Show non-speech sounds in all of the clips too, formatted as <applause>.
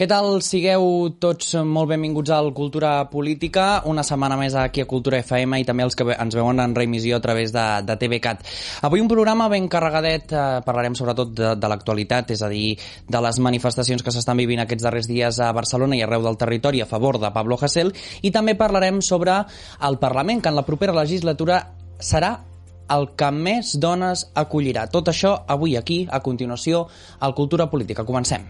Què tal? Sigueu tots molt benvinguts al Cultura Política, una setmana més aquí a Cultura FM i també els que ens veuen en reemissió a través de, de TVCAT. Avui un programa ben carregadet, eh, parlarem sobretot de, de l'actualitat, és a dir, de les manifestacions que s'estan vivint aquests darrers dies a Barcelona i arreu del territori a favor de Pablo Hasél i també parlarem sobre el Parlament, que en la propera legislatura serà el que més dones acollirà. Tot això avui aquí, a continuació, al Cultura Política. Comencem.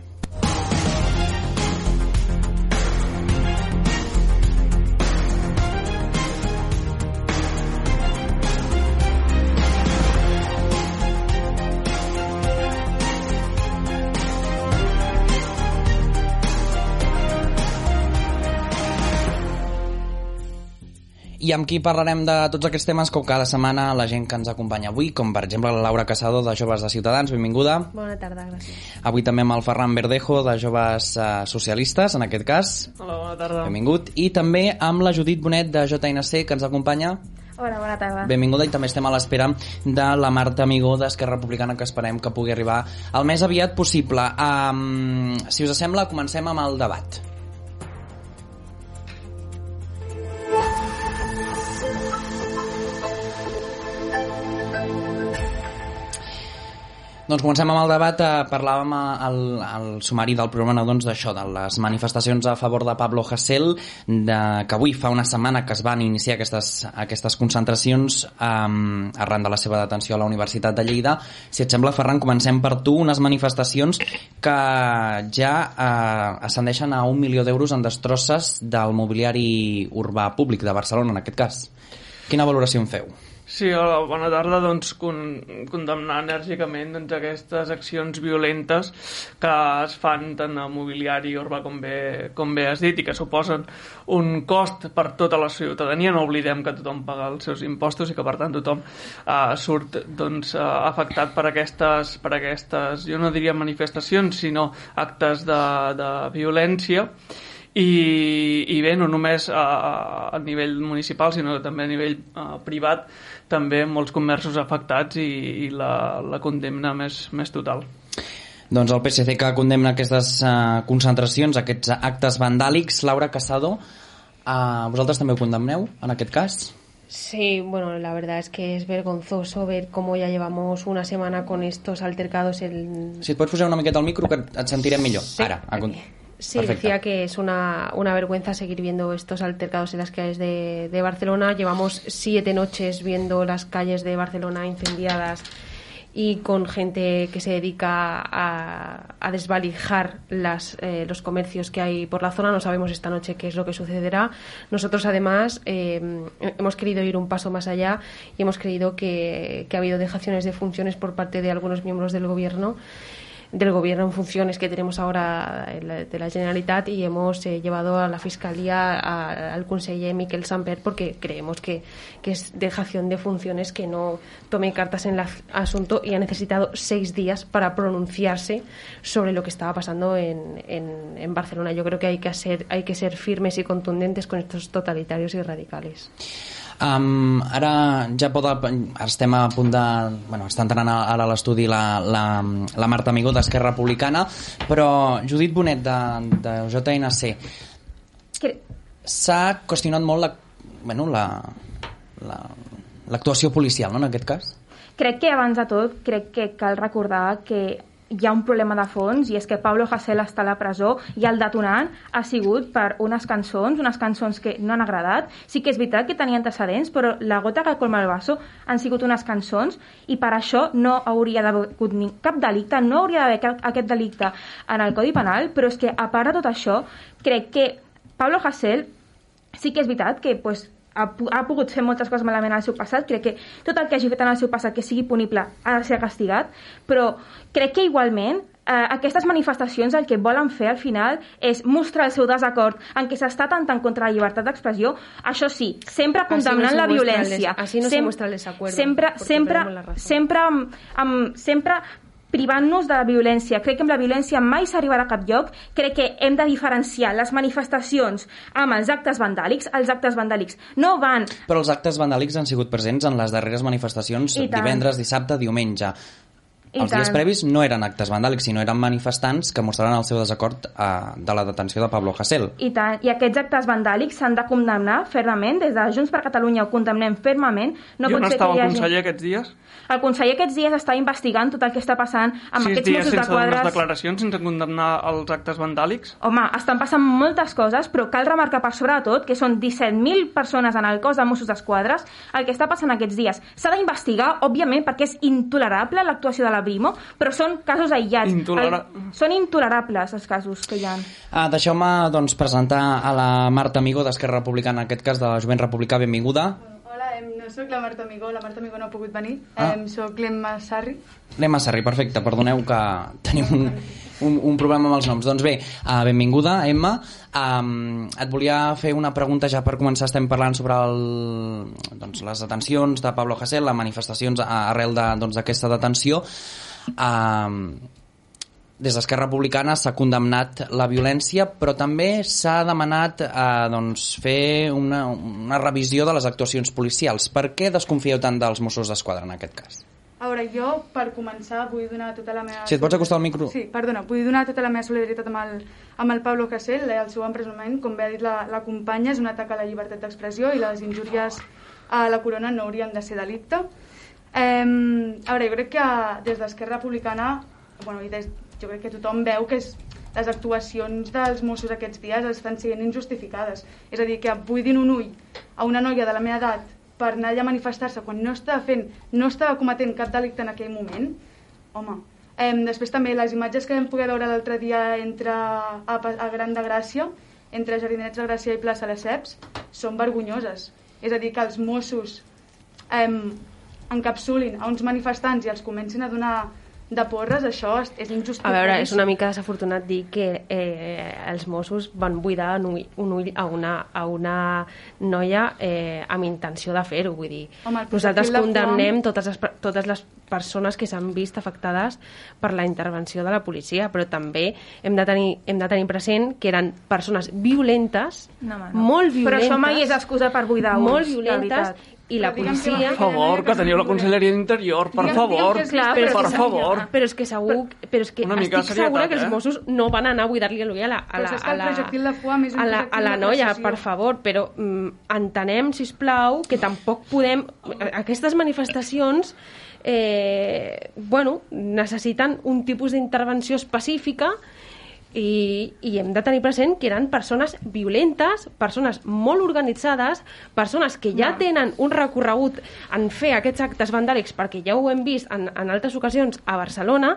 I amb qui parlarem de tots aquests temes, com cada setmana, la gent que ens acompanya avui, com per exemple la Laura Casado, de Joves de Ciutadans, benvinguda. Bona tarda, gràcies. Avui també amb el Ferran Verdejo, de Joves uh, Socialistes, en aquest cas. Hola, bona tarda. Benvingut. I també amb la Judit Bonet, de JNC, que ens acompanya. Hola, bona tarda. Benvinguda i també estem a l'espera de la Marta Amigó d'Esquerra Republicana que esperem que pugui arribar el més aviat possible. Um, si us sembla, comencem amb el debat. Doncs comencem amb el debat. Eh, parlàvem al, al sumari del programa doncs, d'això, de les manifestacions a favor de Pablo Hasél, de, que avui fa una setmana que es van iniciar aquestes, aquestes concentracions um, arran de la seva detenció a la Universitat de Lleida. Si et sembla, Ferran, comencem per tu, unes manifestacions que ja uh, ascendeixen a un milió d'euros en destrosses del mobiliari urbà públic de Barcelona, en aquest cas. Quina valoració en feu? Sí, hola, bona tarda. Doncs con, condemnar enèrgicament doncs, aquestes accions violentes que es fan tant a mobiliari urbà com bé, com bé has dit i que suposen un cost per tota la ciutadania. No oblidem que tothom paga els seus impostos i que per tant tothom uh, surt doncs, uh, afectat per aquestes, per aquestes, jo no diria manifestacions, sinó actes de, de violència i, i bé, no només a, a nivell municipal sinó també a nivell a, privat també molts comerços afectats i, i la, la condemna més, més total. Doncs el PSC que condemna aquestes uh, concentracions, aquests actes vandàlics, Laura Casado, uh, vosaltres també ho condemneu en aquest cas? Sí, bueno, la verdad es que es vergonzoso ver cómo ya llevamos una semana con estos altercados. El... Si et pots posar una miqueta al micro que et sentirem millor. Sí. Ara, a... Sí, Perfecto. decía que es una, una, vergüenza seguir viendo estos altercados en las calles de, de, Barcelona. Llevamos siete noches viendo las calles de Barcelona incendiadas y con gente que se dedica a, a desvalijar las, eh, los comercios que hay por la zona. No sabemos esta noche qué es lo que sucederá. Nosotros, además, eh, hemos querido ir un paso más allá y hemos creído que, que ha habido dejaciones de funciones por parte de algunos miembros del Gobierno del gobierno en funciones que tenemos ahora de la Generalitat y hemos eh, llevado a la Fiscalía al conseller Miquel Samper porque creemos que, es dejación de funciones que no tome cartas en el asunto y ha necesitado seis días para pronunciarse sobre lo que estaba pasando en, en, en Barcelona. Yo creo que hay que, ser, hay que ser firmes y contundentes con estos totalitarios y radicales. Um, ara ja pot, estem a punt de... Bueno, està entrant ara a l'estudi la, la, la Marta Amigó d'Esquerra Republicana, però Judit Bonet de, de JNC s'ha qüestionat molt la, bueno, la, l'actuació la, policial, no, en aquest cas? Crec que abans de tot, crec que cal recordar que hi ha un problema de fons i és que Pablo Hasél està a la presó i el detonant ha sigut per unes cançons, unes cançons que no han agradat. Sí que és veritat que tenia antecedents, però la gota que colma el vaso han sigut unes cançons i per això no hauria d'haver cap delicte, no hauria d'haver aquest delicte en el Codi Penal, però és que a part de tot això, crec que Pablo Hasél sí que és veritat que pues, ha, ha pogut fer moltes coses malament al seu passat, crec que tot el que hagi fet en el seu passat que sigui punible ha de ser castigat, però crec que igualment eh, aquestes manifestacions el que volen fer al final és mostrar el seu desacord en què s'està tentant contra la llibertat d'expressió, això sí, sempre condemnant no la violència. Les, així no Sem se muestra el desacuerdo. Sempre, sempre, sempre, amb, amb, sempre privant-nos de la violència. Crec que amb la violència mai s'arribarà a cap lloc. Crec que hem de diferenciar les manifestacions amb els actes vandàlics. Els actes vandàlics no van... Però els actes vandàlics han sigut presents en les darreres manifestacions divendres, dissabte, diumenge. I els tant. dies previs no eren actes vandàlics, sinó eren manifestants que mostraven el seu desacord eh, de la detenció de Pablo Hasél. I tant, i aquests actes vandàlics s'han de condemnar fermament, des de Junts per Catalunya ho condemnem fermament. No I on estava el conseller aquests dies? El conseller aquests dies està investigant tot el que està passant amb Sis aquests Mossos de quadres... Sis declaracions sense condemnar els actes vandàlics? Home, estan passant moltes coses, però cal remarcar per sobre de tot que són 17.000 persones en el cos de Mossos d'Esquadres el que està passant aquests dies. S'ha d'investigar, òbviament, perquè és intolerable l'actuació de la Brimo, però són casos aïllats. Intolera... El... Són intolerables els casos que hi ha. Ah, Deixeu-me doncs, presentar a la Marta Amigo d'Esquerra Republicana, en aquest cas de la Jovent Republicà. Benvinguda no sóc la Marta Amigó, la Marta Amigó no ha pogut venir. Ah. Eh, sóc l'Emma Sarri. L'Emma Sarri, perfecte. Perdoneu que tenim un, un, un problema amb els noms. Doncs bé, uh, benvinguda, Emma. Um, et volia fer una pregunta ja per començar. Estem parlant sobre el, doncs, les detencions de Pablo Hasél, les manifestacions arrel d'aquesta de, doncs, detenció. Um, des d'Esquerra Republicana s'ha condemnat la violència, però també s'ha demanat eh, doncs, fer una, una revisió de les actuacions policials. Per què desconfieu tant dels Mossos d'Esquadra en aquest cas? A veure, jo, per començar, vull donar tota la meva... Si et pots acostar al micro... Sí, perdona, vull donar tota la meva solidaritat amb el, amb el Pablo Casell, el seu empresonament, com bé ha dit la, la companya, és un atac a la llibertat d'expressió i les injúries a la corona no haurien de ser delicte. Eh, a veure, jo crec que des d'Esquerra Republicana, bueno, i des, jo crec que tothom veu que és, les actuacions dels Mossos aquests dies estan sent injustificades. És a dir, que buidin un ull a una noia de la meva edat per anar allà a manifestar-se quan no estava fent, no estava cometent cap delicte en aquell moment, home, Eh, després també les imatges que vam poder veure l'altre dia entre a, a Gran de Gràcia, entre Jardinets de Gràcia i plaça Lesseps, són vergonyoses. És a dir, que els Mossos eh, encapsulin a uns manifestants i els comencin a donar de porres, això és injust. A veure, és una mica desafortunat dir que eh, els Mossos van buidar un ull, un ull a, una, a una noia eh, amb intenció de fer-ho, vull dir. Home, Nosaltres condemnem totes les, totes les persones que s'han vist afectades per la intervenció de la policia, però també hem de tenir, hem de tenir present que eren persones violentes, no, no. molt violentes... Però això mai és excusa per buidar Molt violentes i la policia... Per favor, que teniu la Conselleria d'Interior, per favor, clar, per, per favor. Però és que segur, però és que estic segura que els eh? Mossos no van anar a buidar-li l'ull a la, a la, a la, a la, a la noia, per favor, però mm, entenem, si plau, que tampoc podem... Aquestes manifestacions eh, bueno, necessiten un tipus d'intervenció específica i, i hem de tenir present que eren persones violentes, persones molt organitzades, persones que ja tenen un recorregut en fer aquests actes vandàlics, perquè ja ho hem vist en, en altres ocasions a Barcelona,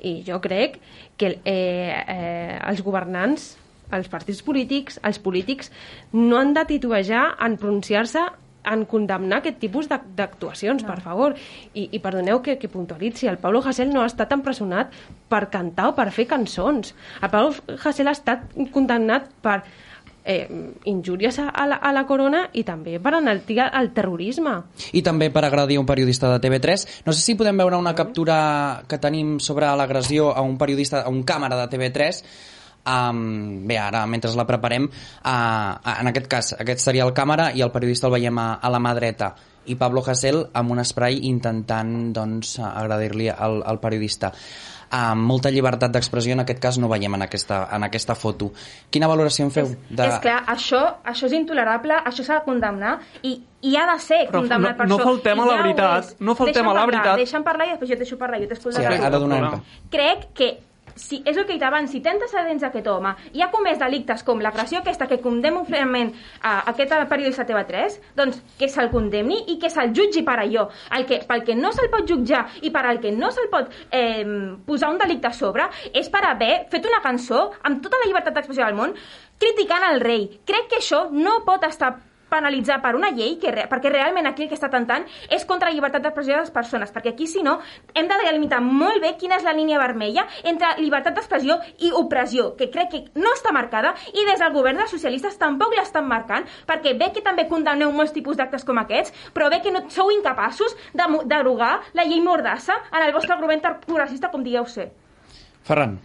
i jo crec que eh, eh, els governants, els partits polítics, els polítics, no han de titubejar en pronunciar-se en condemnar aquest tipus d'actuacions, no. per favor. I, i perdoneu que, que puntualitzi, el Pablo Hasél no ha estat empresonat per cantar o per fer cançons. El Pablo Hasél ha estat condemnat per eh, injúries a la, a la corona i també per enaltir el terrorisme. I també per agredir un periodista de TV3. No sé si podem veure una captura que tenim sobre l'agressió a un periodista, a un càmera de TV3, Um, bé, ara, mentre la preparem, uh, en aquest cas, aquest seria el càmera i el periodista el veiem a, a la mà dreta. i Pablo Hasél amb un spray intentant doncs, agredir-li al, al periodista amb molta llibertat d'expressió en aquest cas no veiem en aquesta, en aquesta foto quina valoració en feu? És, és clar, això, això és intolerable, això s'ha de condemnar i, i ha de ser Però condemnat no- per no això. faltem I a la ja ho veritat, no faltem Deixa'm a la parlar, veritat. Deixa'm parlar i després jo et deixo parlar, jo t'escolto Sí, la ara, ara crec que si, és el que he dit abans, si té antecedents aquest home i ha comès delictes com l'agressió aquesta que condemno fermament a aquest periodista TV3, doncs que se'l condemni i que se'l jutgi per allò. El que, pel que no se'l pot jutjar i per al que no se'l pot eh, posar un delicte a sobre és per haver fet una cançó amb tota la llibertat d'expressió del món criticant el rei. Crec que això no pot estar penalitzar per una llei que, perquè realment aquí el que està tentant és contra la llibertat d'expressió de les persones perquè aquí si no hem de delimitar molt bé quina és la línia vermella entre llibertat d'expressió i opressió que crec que no està marcada i des del govern dels socialistes tampoc l'estan marcant perquè ve que també condemneu molts tipus d'actes com aquests però ve que no sou incapaços de derogar la llei Mordassa en el vostre govern progressista com digueu ser Ferran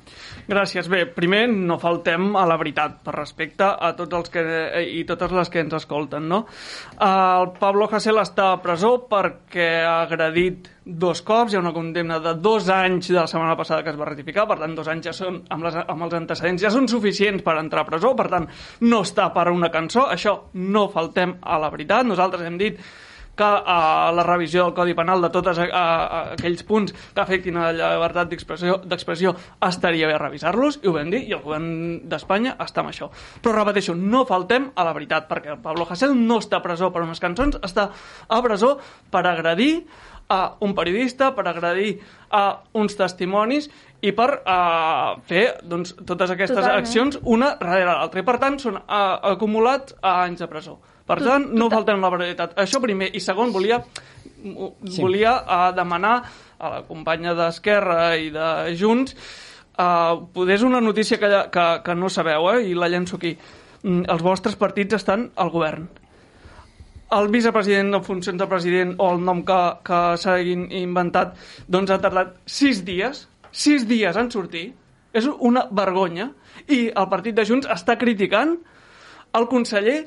Gràcies. Bé, primer no faltem a la veritat per respecte a tots els que i totes les que ens escolten, no? El Pablo Hasél està a presó perquè ha agredit dos cops, hi ha una condemna de dos anys de la setmana passada que es va ratificar, per tant, dos anys ja són, amb, les, amb els antecedents ja són suficients per entrar a presó, per tant, no està per una cançó, això no faltem a la veritat, nosaltres hem dit que a la revisió del Codi Penal de tots aquells punts que afectin a la llibertat d'expressió estaria bé revisar-los, i ho vam dir, i el govern d'Espanya està amb això. Però repeteixo, no faltem a la veritat, perquè Pablo Hasél no està a presó per unes cançons, està a presó per agredir a un periodista, per agredir a uns testimonis i per uh, fer doncs, totes aquestes Totalment. accions una darrere l'altra. I per tant són uh, acumulats a anys de presó. Per tant, no faltem la veritat. Això primer. I segon, volia, sí. volia uh, demanar a la companya d'Esquerra i de Junts uh, podés una notícia que, que, que no sabeu, eh, i la llenço aquí. Mm, els vostres partits estan al govern el vicepresident en funcions de president o el nom que, que s'hagin inventat doncs ha tardat sis dies sis dies en sortir és una vergonya i el partit de Junts està criticant el conseller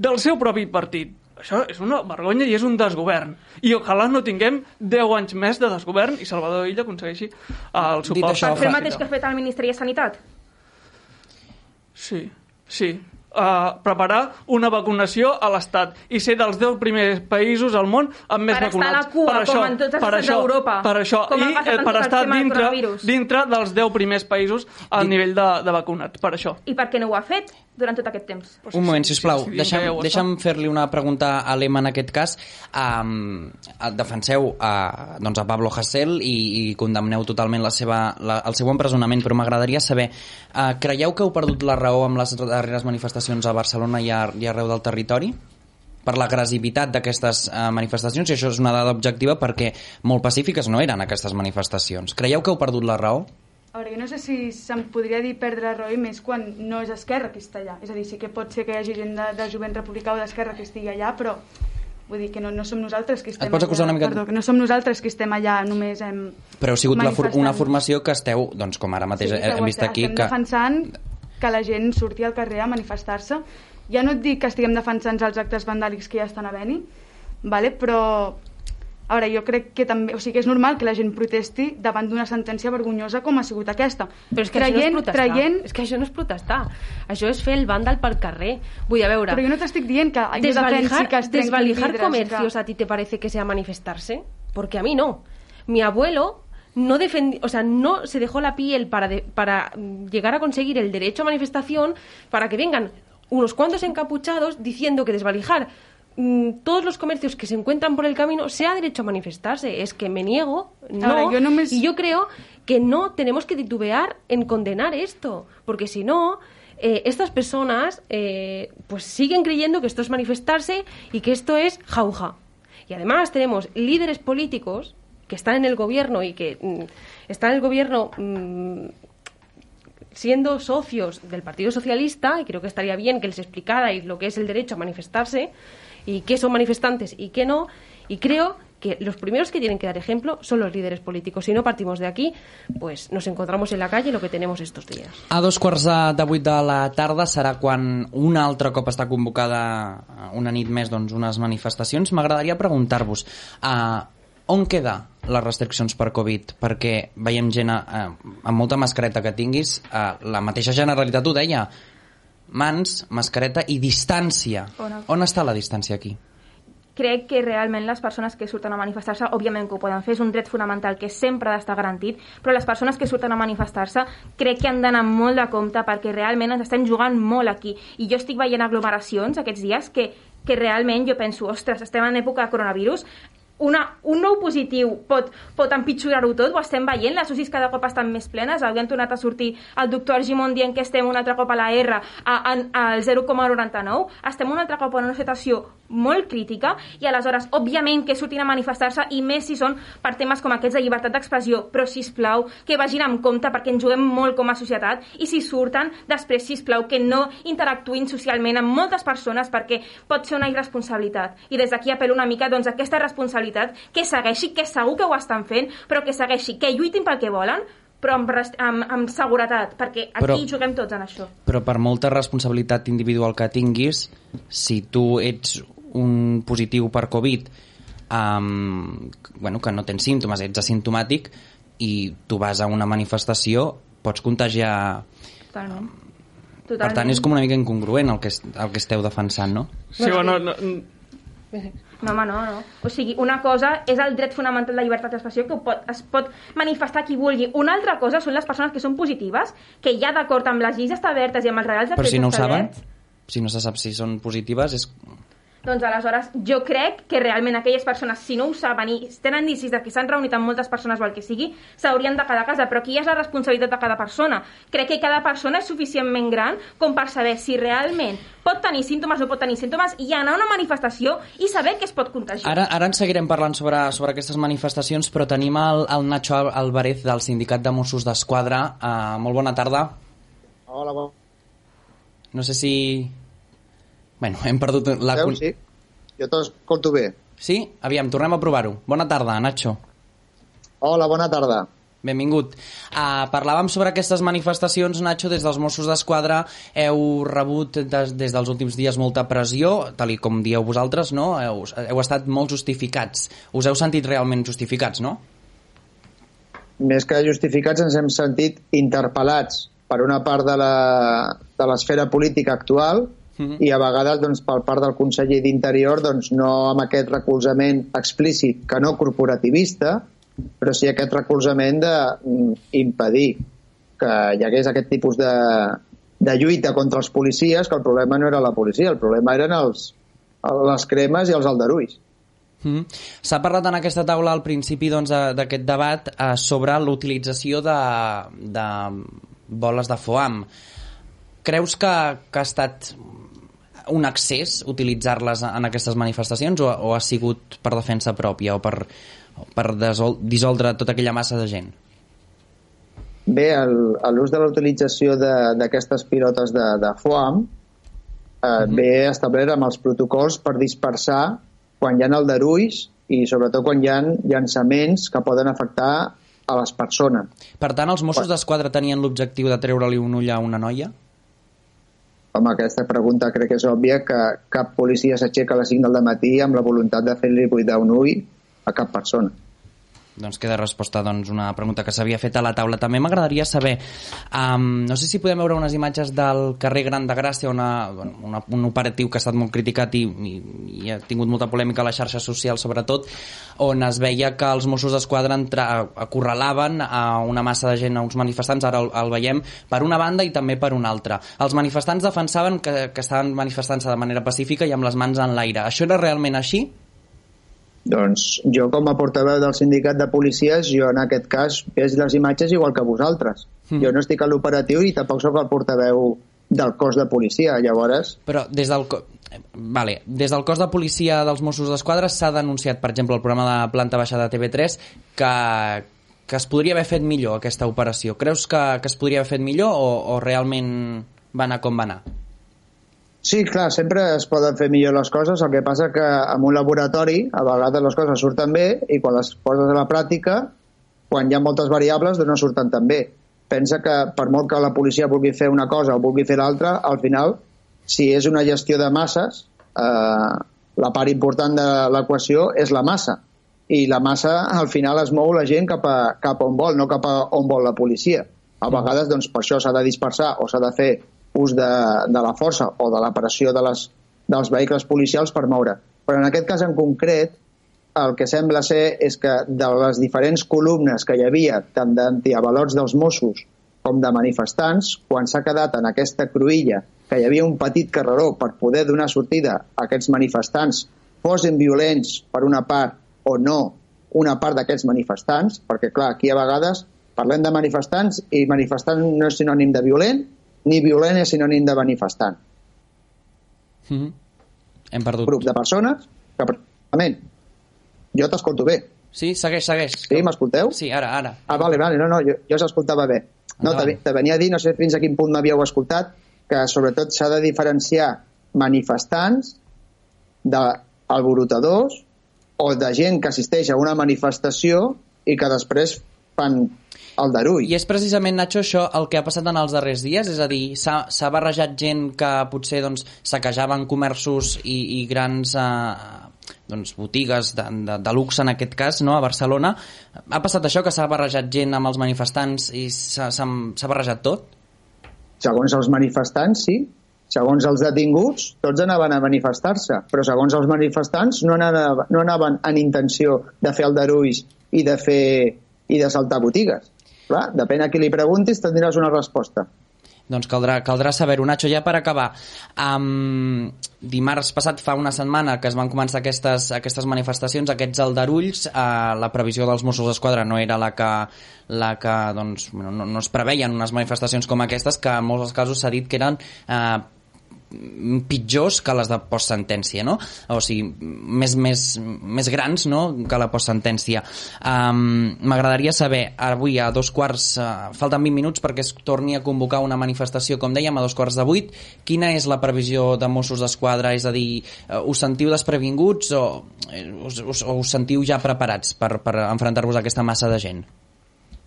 del seu propi partit. Això és una vergonya i és un desgovern. I ojalà no tinguem 10 anys més de desgovern i Salvador Illa aconsegueixi el suport això, per fer el mateix que ha fet el Ministeri de Sanitat Sí, sí. Uh, preparar una vacunació a l'Estat i ser dels 10 primers països al món amb més Per estar a la vacunats. cua, per això, com en tots els per això, d'Europa, Per això, com i eh, per estar dintre, dintre dels 10 primers països a nivell de, de vacunats. Per això. i per què no ho ha fet durant tot aquest temps Un moment, sí, sisplau. sí, sí, deixa'm, ja ho està. deixa'm fer-li una pregunta a l'Ema en aquest cas. Um, defenseu a, doncs a Pablo Hasél i, i condemneu totalment la seva, la, el seu empresonament, però m'agradaria saber, uh, creieu que heu perdut la raó amb les darreres manifestacions a Barcelona i, a, i arreu del territori? per l'agressivitat d'aquestes uh, manifestacions, i això és una dada objectiva perquè molt pacífiques no eren aquestes manifestacions. Creieu que heu perdut la raó? A veure, jo no sé si se'n podria dir perdre la raó i més quan no és Esquerra qui està allà. És a dir, sí que pot ser que hi hagi gent de, de jovent republicà o d'Esquerra que estigui allà, però vull dir que no, no som nosaltres qui estem pots acusar allà. una mica- Perdó, que no som nosaltres qui estem allà només hem Però heu sigut la for una formació que esteu, doncs com ara mateix Sí, que hem vist estem aquí, que... defensant que la gent surti al carrer a manifestar-se. Ja no et dic que estiguem defensant els actes vandàlics que ja estan a Beni, vale? però a veure, jo crec que també, o sigui que és normal que la gent protesti davant d'una sentència vergonyosa com ha sigut aquesta. Però és que això no és protestar. traient, És que això no és protestar. Això és fer el vàndal pel carrer. Vull a veure... però jo no t'estic dient que desvalijar, que es desvalijar vidres, comercios que... a ti te parece que sea manifestarse porque a mí no mi abuelo no defendi- o sea, no se dejó la piel para, de- para llegar a conseguir el derecho a manifestación para que vengan unos cuantos encapuchados diciendo que desvalijar todos los comercios que se encuentran por el camino sea derecho a manifestarse. Es que me niego, no. Ahora, yo no me- Y yo creo que no tenemos que titubear en condenar esto, porque si no, eh, estas personas eh, pues siguen creyendo que esto es manifestarse y que esto es jauja. Y además tenemos líderes políticos que están en el gobierno y que mm, están en el gobierno mm, siendo socios del Partido Socialista, y creo que estaría bien que les explicarais lo que es el derecho a manifestarse y qué son manifestantes y qué no, y creo que los primeros que tienen que dar ejemplo son los líderes políticos. Si no partimos de aquí, pues nos encontramos en la calle lo que tenemos estos días. A dos quarts de, vuit de la tarda serà quan un altre cop està convocada eh, una nit més doncs, unes manifestacions. M'agradaria preguntar-vos uh, on queda les restriccions per Covid? Perquè veiem gent uh, amb molta mascareta que tinguis, uh, la mateixa Generalitat ho deia, mans, mascareta i distància. On- On està la distància aquí? crec que realment les persones que surten a manifestar-se, òbviament que ho poden fer, és un dret fonamental que sempre ha d'estar garantit, però les persones que surten a manifestar-se crec que han d'anar molt de compte perquè realment ens estem jugant molt aquí. I jo estic veient aglomeracions aquests dies que, que realment jo penso, ostres, estem en època de coronavirus, una, un nou positiu pot, pot empitjorar-ho tot, ho estem veient, les UCIs cada cop estan més plenes, avui han tornat a sortir el doctor Argimon dient que estem un altre cop a la R al 0,99, estem un altre cop en una situació molt crítica i aleshores, òbviament, que surtin a manifestar-se i més si són per temes com aquests de llibertat d'expressió, però si plau que vagin amb compte perquè ens juguem molt com a societat i si surten, després, si plau que no interactuïn socialment amb moltes persones perquè pot ser una irresponsabilitat. I des d'aquí apel·lo una mica doncs, aquesta responsabilitat que segueixi, que segur que ho estan fent, però que segueixi, que lluitin pel que volen, però amb, res- amb, amb seguretat, perquè aquí Però- juguem tots en això. Però per molta responsabilitat individual que tinguis, si tu ets un positiu per Covid, um, bueno, que no tens símptomes, ets asimptomàtic, i tu vas a una manifestació, pots contagiar... Totalment. Per tant, és com una mica incongruent el que, el que esteu defensant, no? Sí, bueno, no, No, home, no, no. O sigui, una cosa és el dret fonamental de llibertat d'expressió que pot, es pot manifestar qui vulgui. Una altra cosa són les persones que són positives, que ja d'acord amb les lleis establertes i amb els regals de Però si no ho saben, si no se sap si són positives, és... doncs aleshores jo crec que realment aquelles persones, si no ho saben i tenen indicis de que s'han reunit amb moltes persones o el que sigui, s'haurien de quedar a casa. Però aquí és la responsabilitat de cada persona. Crec que cada persona és suficientment gran com per saber si realment pot tenir símptomes o no pot tenir símptomes i anar a una manifestació i saber que es pot contagiar. Ara, ara en seguirem parlant sobre, sobre aquestes manifestacions, però tenim el, el Nacho Al- Alvarez del Sindicat de Mossos d'Esquadra. Uh, molt bona tarda. Hola, bon... No sé si... Bueno, hem perdut la... Veu? Sí? Jo t'escolto bé. Sí? Aviam, tornem a provar-ho. Bona tarda, Nacho. Hola, bona tarda. Benvingut. Uh, parlàvem sobre aquestes manifestacions, Nacho, des dels Mossos d'Esquadra heu rebut des, des dels últims dies molta pressió, tal i com dieu vosaltres, no? Heu, heu estat molt justificats. Us heu sentit realment justificats, no? Més que justificats ens hem sentit interpel·lats per una part de la- de l'esfera política actual Mhm. i a vegades doncs, per part del conseller d'Interior doncs, no amb aquest recolzament explícit que no corporativista però sí aquest recolzament d'impedir que hi hagués aquest tipus de, de lluita contra els policies que el problema no era la policia, el problema eren els, les cremes i els aldarulls Mm. S'ha parlat en aquesta taula al principi doncs, d'aquest debat eh, sobre l'utilització de, de boles de foam. Creus que, que ha estat un accés utilitzar-les en aquestes manifestacions o, o ha sigut per defensa pròpia o per, per desol, dissoldre tota aquella massa de gent? Bé, l'ús de la utilització de- d'aquestes pilotes de, de foam eh, ve establert amb els protocols per dispersar quan hi ha aldarulls i sobretot quan hi ha llançaments que poden afectar a les persones. Per tant, els Mossos d'Esquadra tenien l'objectiu de treure-li un ull a una noia? Home, aquesta pregunta crec que és òbvia que cap policia s'aixeca a les 5 del matí amb la voluntat de fer-li buidar un ull a cap persona. Doncs queda resposta doncs, una pregunta que s'havia fet a la taula. També m'agradaria saber, um, no sé si podem veure unes imatges del carrer Gran de Gràcia, una, bueno, una, un operatiu que ha estat molt criticat i, i, i ha tingut molta polèmica a les xarxes socials sobretot, on es veia que els Mossos d'Esquadra acorralaven a una massa de gent, a uns manifestants, ara el, el veiem per una banda i també per una altra. Els manifestants defensaven que, que estaven manifestant-se de manera pacífica i amb les mans en l'aire. Això era realment així? Doncs jo com a portaveu del sindicat de policies, jo en aquest cas veig les imatges igual que vosaltres. Mhm. Jo no estic a l'operatiu i tampoc sóc el portaveu del cos de policia. Llavors, Però des del, co- vale, des del cos de policia dels Mossos d'Esquadra s'ha denunciat, per exemple, el programa de planta baixa de TV3 que, que es podria haver fet millor aquesta operació. Creus que, que es podria haver fet millor o, o realment va anar com va anar? Sí, clar, sempre es poden fer millor les coses, el que passa que en un laboratori a vegades les coses surten bé i quan les poses a la pràctica, quan hi ha moltes variables, doncs no surten tan bé. Pensa que per molt que la policia vulgui fer una cosa o vulgui fer l'altra, al final, si és una gestió de masses, eh, la part important de l'equació és la massa. I la massa, al final, es mou la gent cap a, cap on vol, no cap a on vol la policia. A vegades, doncs, per això s'ha de dispersar o s'ha de fer ús de, de la força o de la pressió de les, dels vehicles policials per moure. Però en aquest cas en concret, el que sembla ser és que de les diferents columnes que hi havia, tant d'antiavalots dels Mossos com de manifestants, quan s'ha quedat en aquesta cruïlla que hi havia un petit carreró per poder donar sortida a aquests manifestants, posen violents per una part o no una part d'aquests manifestants, perquè clar, aquí a vegades parlem de manifestants i manifestant no és sinònim de violent, ni violent és sinònim de manifestant. Mm -hmm. Hem perdut. Grup de persones que, precisament, jo t'escolto bé. Sí, segueix, segueix. Sí, m'escolteu? Sí, ara, ara. Ah, vale, vale, no, no, jo, jo s'escoltava bé. No, te, te venia a dir, no sé fins a quin punt m'havíeu escoltat, que sobretot s'ha de diferenciar manifestants d'alborotadors o de gent que assisteix a una manifestació i que després fan el Darull. I és precisament, Nacho, això el que ha passat en els darrers dies? És a dir, s'ha barrejat gent que potser doncs, saquejaven comerços i, i grans eh, doncs, botigues de, de, de luxe, en aquest cas, no? a Barcelona. Ha passat això, que s'ha barrejat gent amb els manifestants i s'ha barrejat tot? Segons els manifestants, sí. Segons els detinguts, tots anaven a manifestar-se, però segons els manifestants no anaven, no anaven en intenció de fer aldarulls i de fer i de saltar botigues. Clar, depèn a qui li preguntis, tindràs una resposta. Doncs caldrà, caldrà saber-ho. Nacho, ja per acabar, um, dimarts passat fa una setmana que es van començar aquestes, aquestes manifestacions, aquests aldarulls, uh, la previsió dels Mossos d'Esquadra no era la que, la que doncs, no, no es preveien unes manifestacions com aquestes, que en molts casos s'ha dit que eren uh, pitjors que les de postsentència, no? O sigui, més, més, més grans no? que la postsentència. Um, M'agradaria saber, avui a dos quarts, uh, falten 20 minuts perquè es torni a convocar una manifestació, com dèiem, a dos quarts de vuit. Quina és la previsió de Mossos d'Esquadra? És a dir, uh, us sentiu desprevinguts o uh, us, us, us sentiu ja preparats per, per enfrontar-vos a aquesta massa de gent?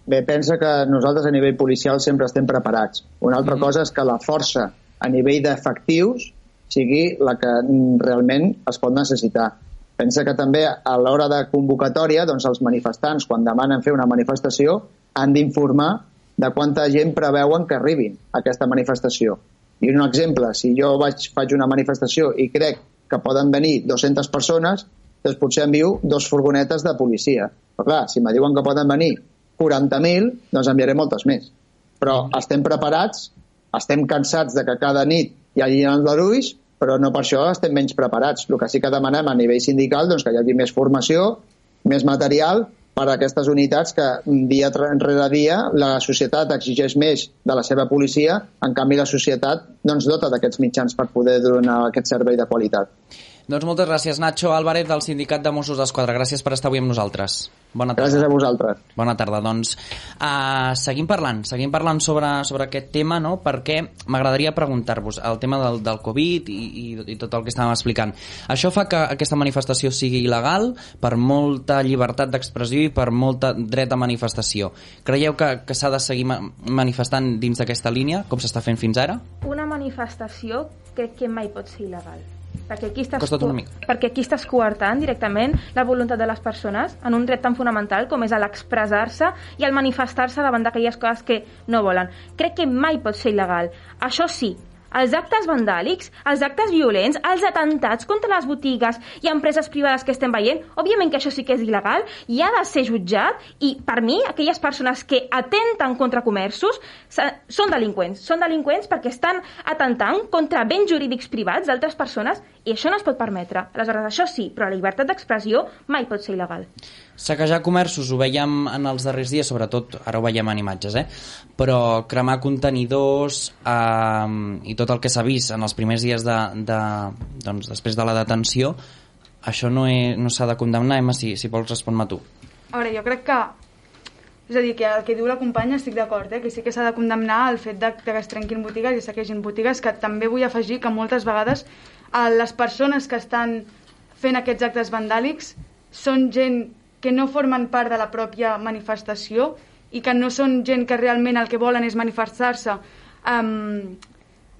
Bé, pensa que nosaltres a nivell policial sempre estem preparats. Una altra mm -hmm. cosa és que la força a nivell d'efectius sigui la que realment es pot necessitar. Pensa que també a l'hora de convocatòria doncs els manifestants, quan demanen fer una manifestació, han d'informar de quanta gent preveuen que arribin a aquesta manifestació. I un exemple, si jo vaig, faig una manifestació i crec que poden venir 200 persones, doncs potser envio dos furgonetes de policia. Però clar, si me diuen que poden venir 40.000, doncs enviaré moltes més. Però estem preparats estem cansats de que cada nit hi hagi aldarulls, però no per això estem menys preparats. El que sí que demanem a nivell sindical doncs, que hi hagi més formació, més material per a aquestes unitats que dia rere dia la societat exigeix més de la seva policia, en canvi la societat doncs, dota d'aquests mitjans per poder donar aquest servei de qualitat. Doncs moltes gràcies, Nacho Álvarez, del Sindicat de Mossos d'Esquadra. Gràcies per estar avui amb nosaltres. Bona tarda. Gràcies a vosaltres. Bona tarda. Doncs uh, seguim parlant, seguim parlant sobre, sobre aquest tema, no? perquè m'agradaria preguntar-vos el tema del, del Covid i, i, i tot el que estàvem explicant. Això fa que aquesta manifestació sigui il·legal per molta llibertat d'expressió i per molta dret a manifestació. Creieu que, que s'ha de seguir manifestant dins d'aquesta línia, com s'està fent fins ara? Una manifestació crec que mai pot ser il·legal perquè aquí estàs, perquè aquí estàs coartant directament la voluntat de les persones en un dret tan fonamental com és l'expressar-se i el manifestar-se davant d'aquelles coses que no volen. Crec que mai pot ser il·legal. Això sí, els actes vandàlics, els actes violents, els atentats contra les botigues i empreses privades que estem veient, òbviament que això sí que és il·legal i ha de ser jutjat i per mi aquelles persones que atenten contra comerços són delinqüents. Són delinqüents perquè estan atentant contra béns jurídics privats d'altres persones i això no es pot permetre. Aleshores, això sí, però la llibertat d'expressió mai pot ser il·legal. Saquejar comerços ho veiem en els darrers dies, sobretot ara ho veiem en imatges, eh? però cremar contenidors eh, i tot el que s'ha vist en els primers dies de, de, doncs, després de la detenció, això no, no s'ha de condemnar, Emma, si, si vols respondre tu. A veure, jo crec que És a dir, que el que diu la companya estic d'acord, eh? que sí que s'ha de condemnar el fet de, de que es trenquin botigues i saquegin botigues, que també vull afegir que moltes vegades eh, les persones que estan fent aquests actes vandàlics són gent que no formen part de la pròpia manifestació i que no són gent que realment el que volen és manifestar-se um,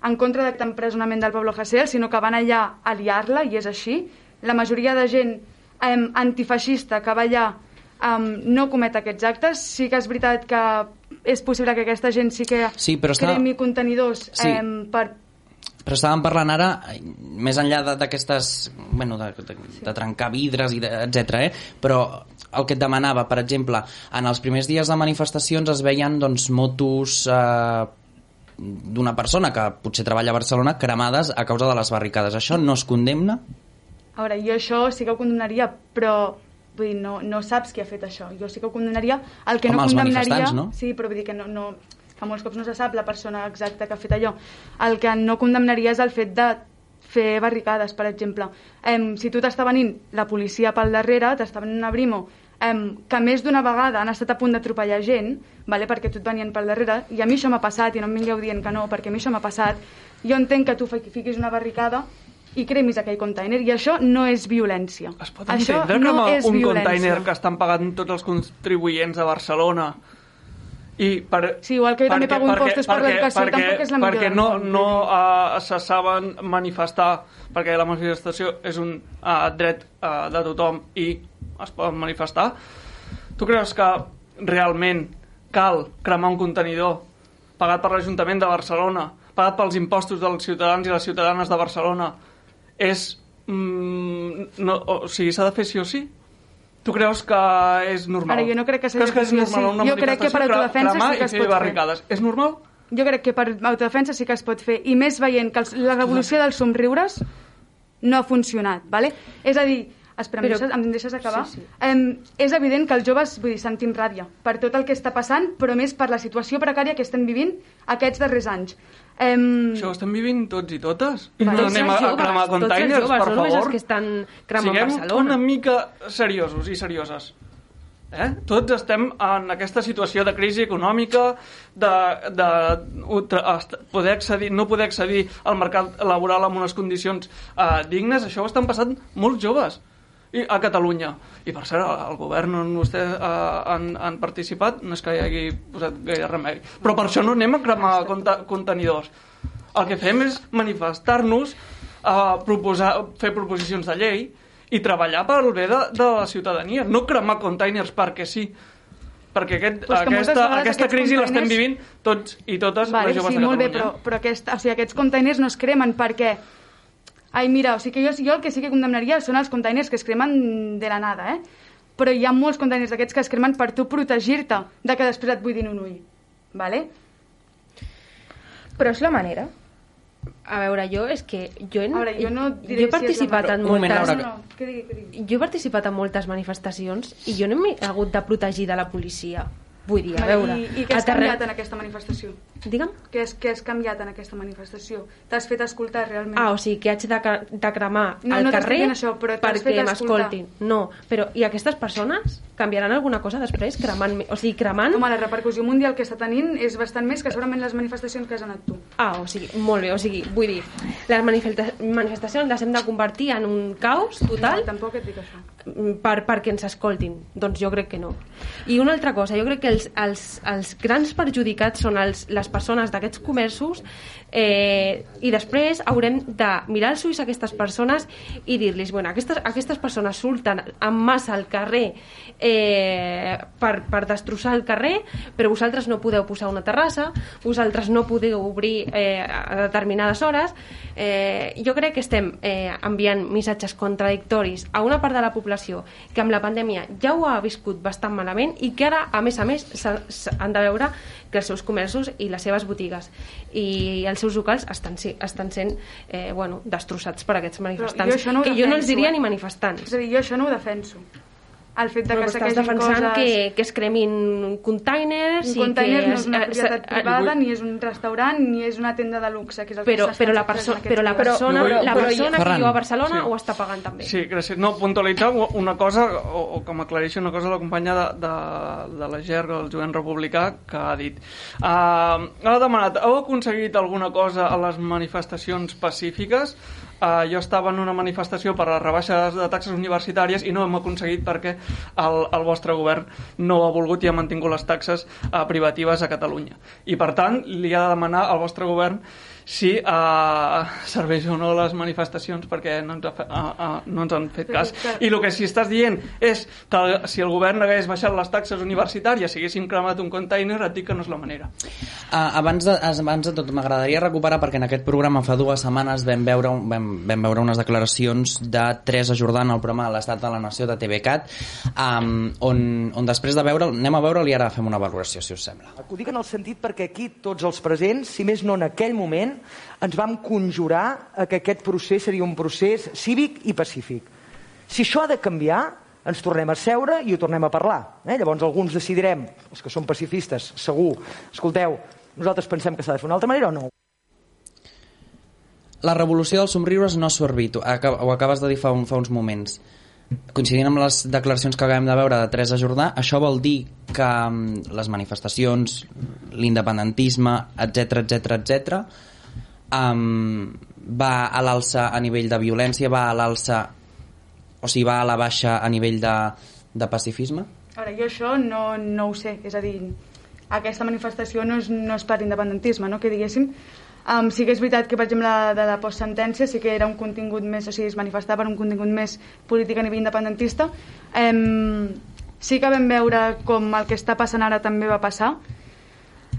en contra d'aquest empresonament del Pablo Hasél, sinó que van allà a liar-la, i és així. La majoria de gent um, antifeixista que va allà um, no comet aquests actes. Sí que és veritat que és possible que aquesta gent sí que Sí, però està- cremi contenidors Sí. um, per Però estàvem parlant ara, eh, més enllà d'aquestes... Bueno, de, de, de trencar vidres, i de, etc. Eh? Però el que et demanava, per exemple, en els primers dies de manifestacions es veien doncs, motos eh, d'una persona que potser treballa a Barcelona cremades a causa de les barricades. Això no es condemna? A veure, jo això sí que ho condemnaria, però vull dir, no, no saps qui ha fet això. Jo sí que ho condemnaria. El que Home, no condemnaria... no? Sí, però vull dir que no, no, que molts cops no se sap la persona exacta que ha fet allò. El que no condemnaria és el fet de fer barricades, per exemple. Em, si tu t'està venint la policia pel darrere, t'està venint una brimo, em, que més d'una vegada han estat a punt d'atropellar gent, vale, perquè tu et venien pel darrere, i a mi això m'ha passat, i no em vingueu dient que no, perquè a mi això m'ha passat, jo entenc que tu fi- fiquis una barricada i cremis aquell container, i això no és violència. Es pot això entendre no que és un violència. container que estan pagant tots els contribuents de Barcelona i per, Sí, igual que jo també pago impostos per l'educació, tampoc és la millor perquè no, no uh, se saben manifestar perquè la manifestació és un uh, dret uh, de tothom i es poden manifestar. Tu creus que realment cal cremar un contenidor pagat per l'Ajuntament de Barcelona pagat pels impostos dels ciutadans i les ciutadanes de Barcelona? És mm, no, o sigui, s'ha de fer sí o sí? Tu creus que és normal? Ara, jo no crec que Creus que és fer normal sí. una Jo crec que per autodefensa sí que es fer pot fer. barricades? És normal? Jo crec que per autodefensa sí que es pot fer, i més veient que els, la revolució dels somriures no ha funcionat, vale? És a dir, espera, Però- em, deixes, em deixes acabar? Sí, sí. Em, és evident que els joves, vull dir, sentim ràbia per tot el que està passant, però més per la situació precària que estem vivint aquests darrers anys. Em, Això ho estem vivint tots i totes? I Tots no anem a, a cremar tots els containers, joves, per no favor? els que estan cremant Siguem Barcelona. una mica seriosos i serioses. Eh? Tots estem en aquesta situació de crisi econòmica, de, de est- poder accedir, no poder accedir al mercat laboral amb unes condicions eh, dignes. Això ho estan passant molts joves i a Catalunya. I per cert, el govern on vostès eh, han, han participat no és que hi hagi posat gaire remei. Però per això no anem a cremar contenidors. El que fem és manifestar-nos, eh, proposar, fer proposicions de llei i treballar pel bé de, de la ciutadania, no cremar containers perquè sí perquè aquest, moltes aquesta, aquesta crisi l'estem containers- vivint tots i totes Vale, les joves sí, de molt bé, Catalunya. però, però aquest, o sigui, aquests containers no es cremen perquè... Ai, mira, o sigui que jo, jo el que sí que condemnaria són els containers que es cremen de la nada, eh? Però hi ha molts containers d'aquests que es cremen per tu protegir-te de que després et buidin un ull. Vale? Però és la manera. A veure, jo és que jo, en, A veure, jo no diré jo he si és la participat manera. en Un moment, moltes... Laura, No, no, que digui, que digui. Jo he participat en moltes manifestacions i jo no m'he hagut de protegir de la policia. Vull dir, a veure... I, I què has aterre- canviat en aquesta manifestació? Digue'm? Què has, què has canviat en aquesta manifestació? T'has fet escoltar realment? Ah, o sigui, que haig de, de cremar No, al no carrer això, però perquè m'escoltin. No, però i aquestes persones canviaran alguna cosa després cremant... O sigui, cremant... Home, la repercussió mundial que està tenint és bastant més que segurament les manifestacions que has anat tu. Ah, o sigui, molt bé, o sigui, vull dir, les manifesta- manifestacions les hem de convertir en un caos total No, tampoc et dic això. per, perquè ens escoltin. Doncs jo crec que no. I una altra cosa, jo crec que els, els, els grans perjudicats són els, les persones d'aquests comerços eh, i després haurem de mirar els ulls a aquestes persones i dir-los, bueno, aquestes, aquestes persones surten en massa al carrer eh, per, per destrossar el carrer, però vosaltres no podeu posar una terrassa, vosaltres no podeu obrir eh, a determinades hores. Eh, jo crec que estem eh, enviant missatges contradictoris a una part de la població que amb la pandèmia ja ho ha viscut bastant malament i que ara, a més a més, s'ha- s'ha- han de veure que els seus comerços i les seves botigues i els seus locals estan, estan sent eh, bueno, destrossats per aquests manifestants. jo no que jo no els diria eh? ni manifestants. És a dir, jo això no ho defenso. El fet de Però que defensant coses... que, que es cremin containers Un i container que... no és una propietat eh, privada, ni és un restaurant, ni és una tenda de luxe, que és el però, que s'està però, la, perso però la persona, Però- la però- persona Ferran. que viu a Barcelona Sí. ho està pagant també. Sí, gràcies. No, puntualitzar una cosa, o, o que m'aclareixi una cosa la companya de, de, de la GER, el jovent republicà, que ha dit. Uh, ha demanat, heu aconseguit alguna cosa a les manifestacions pacífiques? Uh, jo estava en una manifestació per a les rebaixes de taxes universitàries i no hem aconseguit perquè el, el vostre govern no ha volgut i ha mantingut les taxes uh, privatives a Catalunya. I per tant, li ha de demanar al vostre govern si uh, serveix o no les manifestacions perquè no ens, ha uh, uh, no ens han fet cas. I el que sí estàs dient és que el- si el govern hagués baixat les taxes universitàries, si haguéssim cremat un container, et dic que no és la manera. Uh, abans, de, abans de tot, m'agradaria recuperar perquè en aquest programa fa dues setmanes vam veure, un- vam, vam veure unes declaracions de Teresa Jordan al programa de l'Estat de la Nació de TVCAT um, on, on després de veure anem a veure-li i ara fem una valoració, si us sembla. Ho dic en el sentit perquè aquí tots els presents, si més no en aquell moment, ens vam conjurar a que aquest procés seria un procés cívic i pacífic. Si això ha de canviar, ens tornem a seure i ho tornem a parlar. Eh? Llavors alguns decidirem, els que són pacifistes, segur, escolteu, nosaltres pensem que s'ha de fer d'una altra manera o no? La revolució dels somriures no ha aca- ho acabes de dir fa, un, fa uns moments. Coincidint amb les declaracions que acabem de veure de Teresa Jordà, això vol dir que mm, les manifestacions, l'independentisme, etc etc etc, um, va a l'alça a nivell de violència, va a l'alça, o sigui, va a la baixa a nivell de, de pacifisme? Ara, jo això no, no ho sé, és a dir, aquesta manifestació no és, no és per independentisme, no? que diguéssim. Um, sí que és veritat que, per exemple, la de la postsentència sí que era un contingut més, o sigui, es manifestava per un contingut més polític a nivell independentista. Um, sí que vam veure com el que està passant ara també va passar.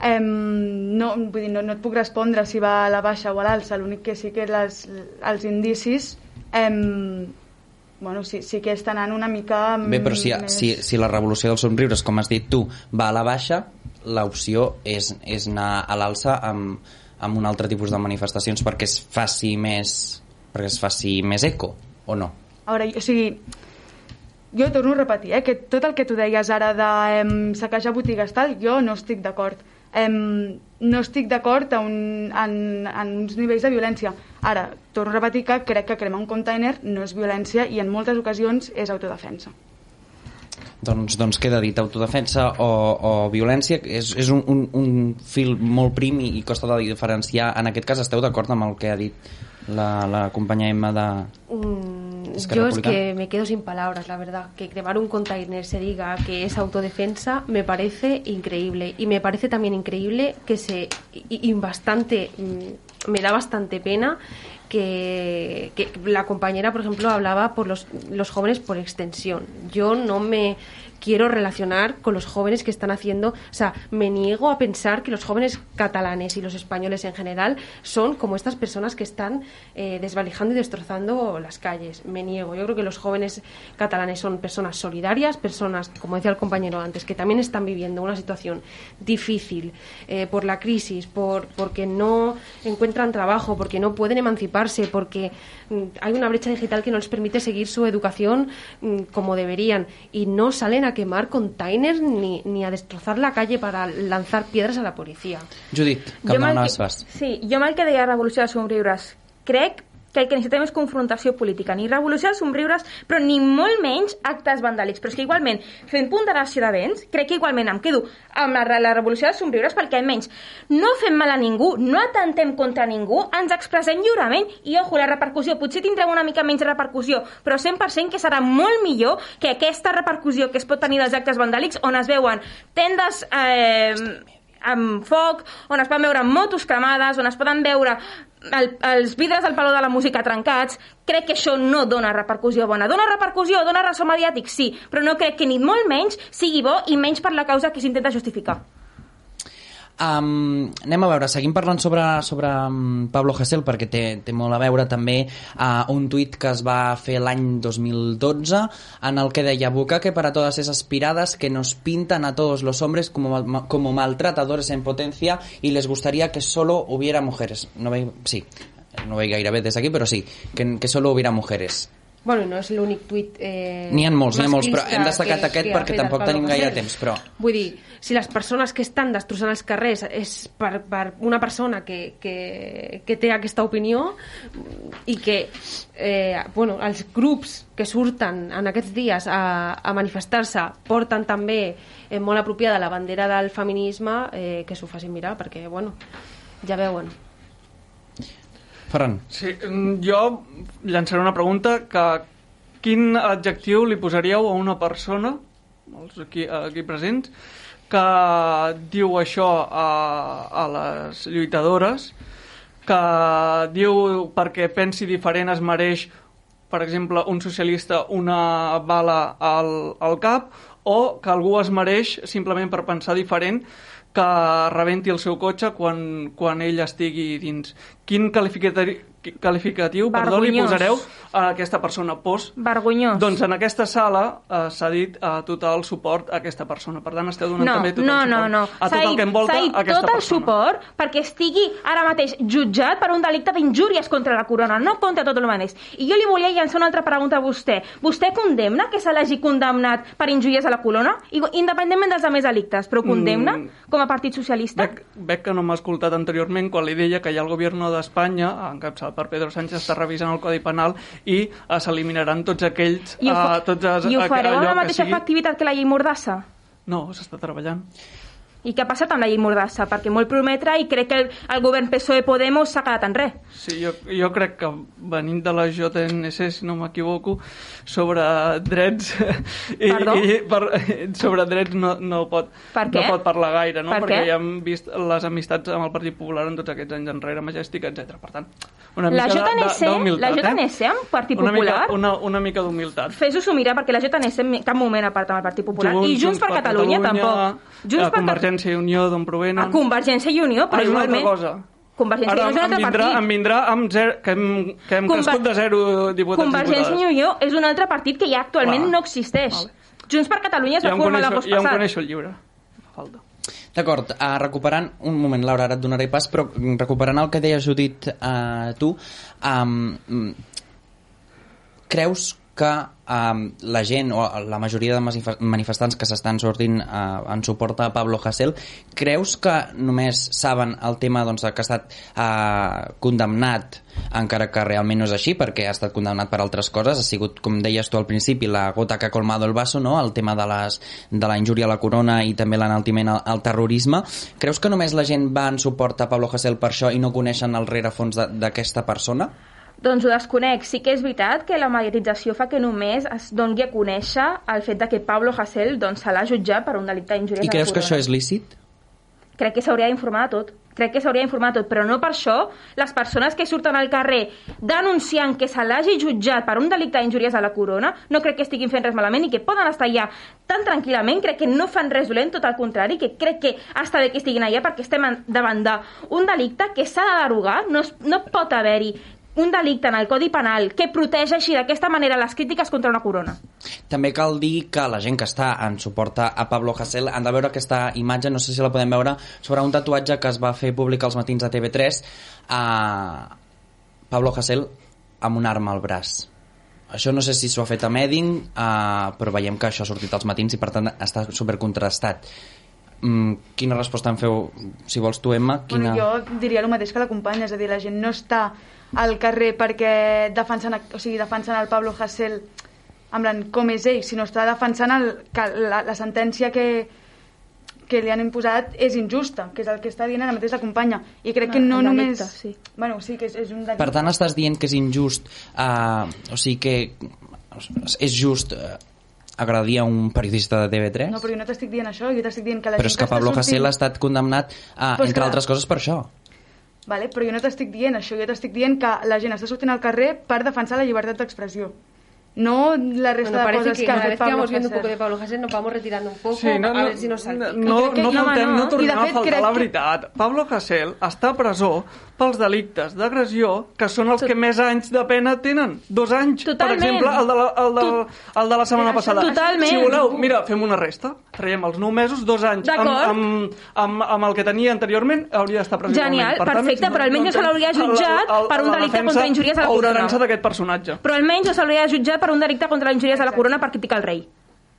Um, no, vull dir, no, no et puc respondre si va a la baixa o a l'alça, l'únic que sí que les, els indicis um, bueno, sí, sí que estan anant una mica Bé, però si, més... si, si la revolució dels somriures, com has dit tu, va a la baixa, l'opció és, és anar a l'alça amb, amb un altre tipus de manifestacions perquè es faci més perquè es faci més eco, o no? Ara, o sigui, jo torno a repetir, eh, que tot el que tu deies ara de em, saquejar botigues tal, jo no estic d'acord. Em, no estic d'acord en, en, en uns nivells de violència. Ara, torno a repetir que crec que cremar un container no és violència i en moltes ocasions és autodefensa. Doncs, doncs queda dit, autodefensa o, o violència és, és un, un, un fil molt prim i, i costa de diferenciar. En aquest cas esteu d'acord amb el que ha dit la, la companya Emma. Mm, Esquerra yo es que me quedo sin palabras, la verdad. Que cremar un container se diga que es autodefensa me parece increíble. Y me parece también increíble que se. Y, y bastante. mm, Me da bastante pena que, que la compañera, por ejemplo, hablaba por los, los jóvenes por extensión. Yo no me quiero relacionar con los jóvenes que están haciendo, o sea, me niego a pensar que los jóvenes catalanes y los españoles en general son como estas personas que están eh, desvalijando y destrozando las calles. Me niego. Yo creo que los jóvenes catalanes son personas solidarias, personas, como decía el compañero antes, que también están viviendo una situación difícil eh, por la crisis, por porque no encuentran trabajo, porque no pueden emanciparse, porque mm, hay una brecha digital que no les permite seguir su educación mm, como deberían y no salen a quemar containers ni, ni a destrozar la calle para lanzar piedras a la policía. Judit, que Jo que- fas. Sí, jo amb el que deia Revolució dels Somriures, crec que el que necessitem és confrontació política, ni revolució dels somriures, però ni molt menys actes vandàlics. Però és que igualment, fent ponderació de vents, crec que igualment em quedo amb la, la revolució dels somriures perquè almenys no fem mal a ningú, no atentem contra ningú, ens expressem lliurement i, ojo, la repercussió, potser tindrem una mica menys repercussió, però 100% que serà molt millor que aquesta repercussió que es pot tenir dels actes vandàlics on es veuen tendes... Eh, amb foc, on es poden veure motos cremades, on es poden veure el, els vidres del Palau de la Música trencats, crec que això no dona repercussió bona. Dona repercussió, dona ressò mediàtic, sí, però no crec que ni molt menys sigui bo i menys per la causa que s'intenta justificar. Um, anem a veure, seguim parlant sobre, sobre Pablo Hasél perquè té, té molt a veure també uh, un tuit que es va fer l'any 2012 en el que deia que para todas esas piradas que nos pintan a todos los hombres como, como maltratadores en potencia y les gustaría que solo hubiera mujeres no veig, sí, no veig gaire bé des d'aquí però sí, que, que solo hubiera mujeres Bueno, no és l'únic tuit eh, N'hi ha molts, n'hi ha molts, però hem destacat que- aquest que perquè tampoc tenim gaire temps, però... Vull dir, si les persones que estan destrossant els carrers és per, per una persona que, que, que té aquesta opinió i que eh, bueno, els grups que surten en aquests dies a, a manifestar-se porten també eh, molt apropiada la bandera del feminisme, eh, que s'ho facin mirar, perquè, bueno, ja veuen. Ferran, Sí, mm, jo llançaré una pregunta que quin adjectiu li posaríeu a una persona, els aquí, aquí presents, que diu això a, a les lluitadores, que diu perquè pensi diferent es mereix, per exemple, un socialista una bala al, al cap, o que algú es mereix simplement per pensar diferent que rebenti el seu cotxe quan, quan ell estigui dins. Quin qualificatiu, qualificatiu perdó, li posareu a aquesta persona? Pos? Vergonyós. Doncs en aquesta sala eh, s'ha dit eh, total suport a aquesta persona. Per tant, esteu donant no, també tot no, el no, suport no. a tot el que envolta s'ha dit aquesta tot el persona. suport perquè estigui ara mateix jutjat per un delicte d'injúries contra la corona, no contra tot l'humanès. I jo li volia llançar una altra pregunta a vostè. Vostè condemna que se l'hagi condemnat per injúries a la corona? I, independentment dels altres delictes, però condemna Mm. com a partit socialista? Veig, veig que no m'ha escoltat anteriorment quan li deia que ja el govern d'Espanya, encapçalat per Pedro Sánchez, està revisant el Codi Penal i eh, s'eliminaran tots aquells... I ho, eh, tots els, i ho fareu amb la mateixa sigui- efectivitat que la llei Mordassa? No, s'està treballant. I què ha passat amb la llei Mordassa? Perquè molt prometre i crec que el, el govern PSOE-Podemos s'ha quedat en res. Sí, jo, jo crec que venint de la JNC, si no m'equivoco, sobre drets... I, Perdó? i per, sobre drets no, no, pot, Per no pot parlar gaire, no? Per Perquè què? ja hem vist les amistats amb el Partit Popular en tots aquests anys enrere, Majestic, etc. Per tant, una mica d'humilitat, la JNC amb Partit una Popular? Mica, una, una mica d'humilitat. Fes-ho mirar perquè la JNC en cap moment aparta amb el Partit Popular. I Junts per Catalunya, tampoc. Junts per Cat- Convergència i Unió, d'on provenen... A Convergència i Unió, però Ah, és una altra igualment... cosa. Convergència i Ara Unió és un em altre vindrà, partit. em vindrà amb zero, que hem, que hem Conver- crescut de zero diputats Convergència i. Unió és un altre partit que ja actualment Clar. no existeix. Junts per Catalunya es Ja va formar l'agost ja em passat. coneixo el llibre. Fa falta. D'acord, uh, recuperant... Un moment, Laura, ara et donaré pas, però recuperant el que deia Judit uh, tu, um, creus que um, la gent o la majoria de manif- manifestants que s'estan sortint uh, en suport a Pablo Hasél, creus que només saben el tema doncs, que ha estat uh, condemnat encara que realment no és així perquè ha estat condemnat per altres coses ha sigut, com deies tu al principi, la gota que ha colmado el vaso no? el tema de, les, de la injúria a la corona i també l'enaltiment al, al terrorisme creus que només la gent va en suport a Pablo Hasél per això i no coneixen el rerefons d'aquesta persona? Doncs ho desconec. Sí que és veritat que la mediatització fa que només es doni a conèixer el fet de que Pablo Hasél doncs, se l'ha jutjat per un delicte d'injúries I creus que això és lícit? crec que s'hauria d'informar de tot. Crec que s'hauria d'informar tot, però no per això les persones que surten al carrer denunciant que se l'hagi jutjat per un delicte d'injúries a la corona no crec que estiguin fent res malament i que poden estar allà tan tranquil·lament, crec que no fan res dolent, tot al contrari, que crec que està bé que estiguin allà perquè estem davant d'un delicte que s'ha de derogar, no, es, no pot haver-hi un delicte en el Codi Penal que protegeixi d'aquesta manera les crítiques contra una corona. També cal dir que la gent que està en suport a Pablo Hasél han de veure aquesta imatge, no sé si la podem veure, sobre un tatuatge que es va fer públic als matins de TV3 a Pablo Hasél amb un arma al braç. Això no sé si s'ho ha fet a Medding, uh, però veiem que això ha sortit als matins i per tant està supercontrastat. Mm, quina resposta en feu, si vols tu, Emma? Quina... Bueno, jo diria el mateix que la companya, és a dir, la gent no està al carrer perquè defensen, o sigui, defensen el Pablo Hasél en plan, com és ell, sinó està defensant el, que la, la sentència que, que li han imposat és injusta, que és el que està dient ara mateix la companya. I crec que El no delicte, només... sí. Bueno, sí, que és, és un delicte. Per tant, estàs dient que és injust, uh, o sigui que és just uh, agredir a un periodista de TV3? No, però jo no t'estic dient això, jo t'estic dient que la però és gent que Pablo està sortint... Hasél ha estat condemnat, uh, Pues entre clar. altres coses, per això. Vale, però jo no t'estic dient això, jo t'estic dient que la gent està sortint al carrer per defensar la llibertat d'expressió. No la resta Bueno, de coses que que cada vez que Pablo vamos viendo un poco de Pablo Hasél nos vamos retirando un poco Sí, no, a no, ver si nos salpica. no, que- no, no, faltem, no. no tornem a faltar la que- veritat. Pablo Hasél està a presó pels delictes d'agressió que són els que més anys de pena tenen. Dos anys, Totalment. per exemple, el de la, el de, Tu- el de la setmana passada. Totalment. Si voleu, mira, fem una resta. Traiem els 9 mesos, dos anys. Amb, amb, amb, amb el que tenia anteriorment, hauria d'estar presó. Genial. Per tant, perfecte, però almenys no se l'hauria entenc jutjat la- la- per un delicte contra injúries a la corona. ultrança d'aquest personatge. Però almenys no s'hauria jutjat per un delicte contra les injúries de la corona per criticar el rei.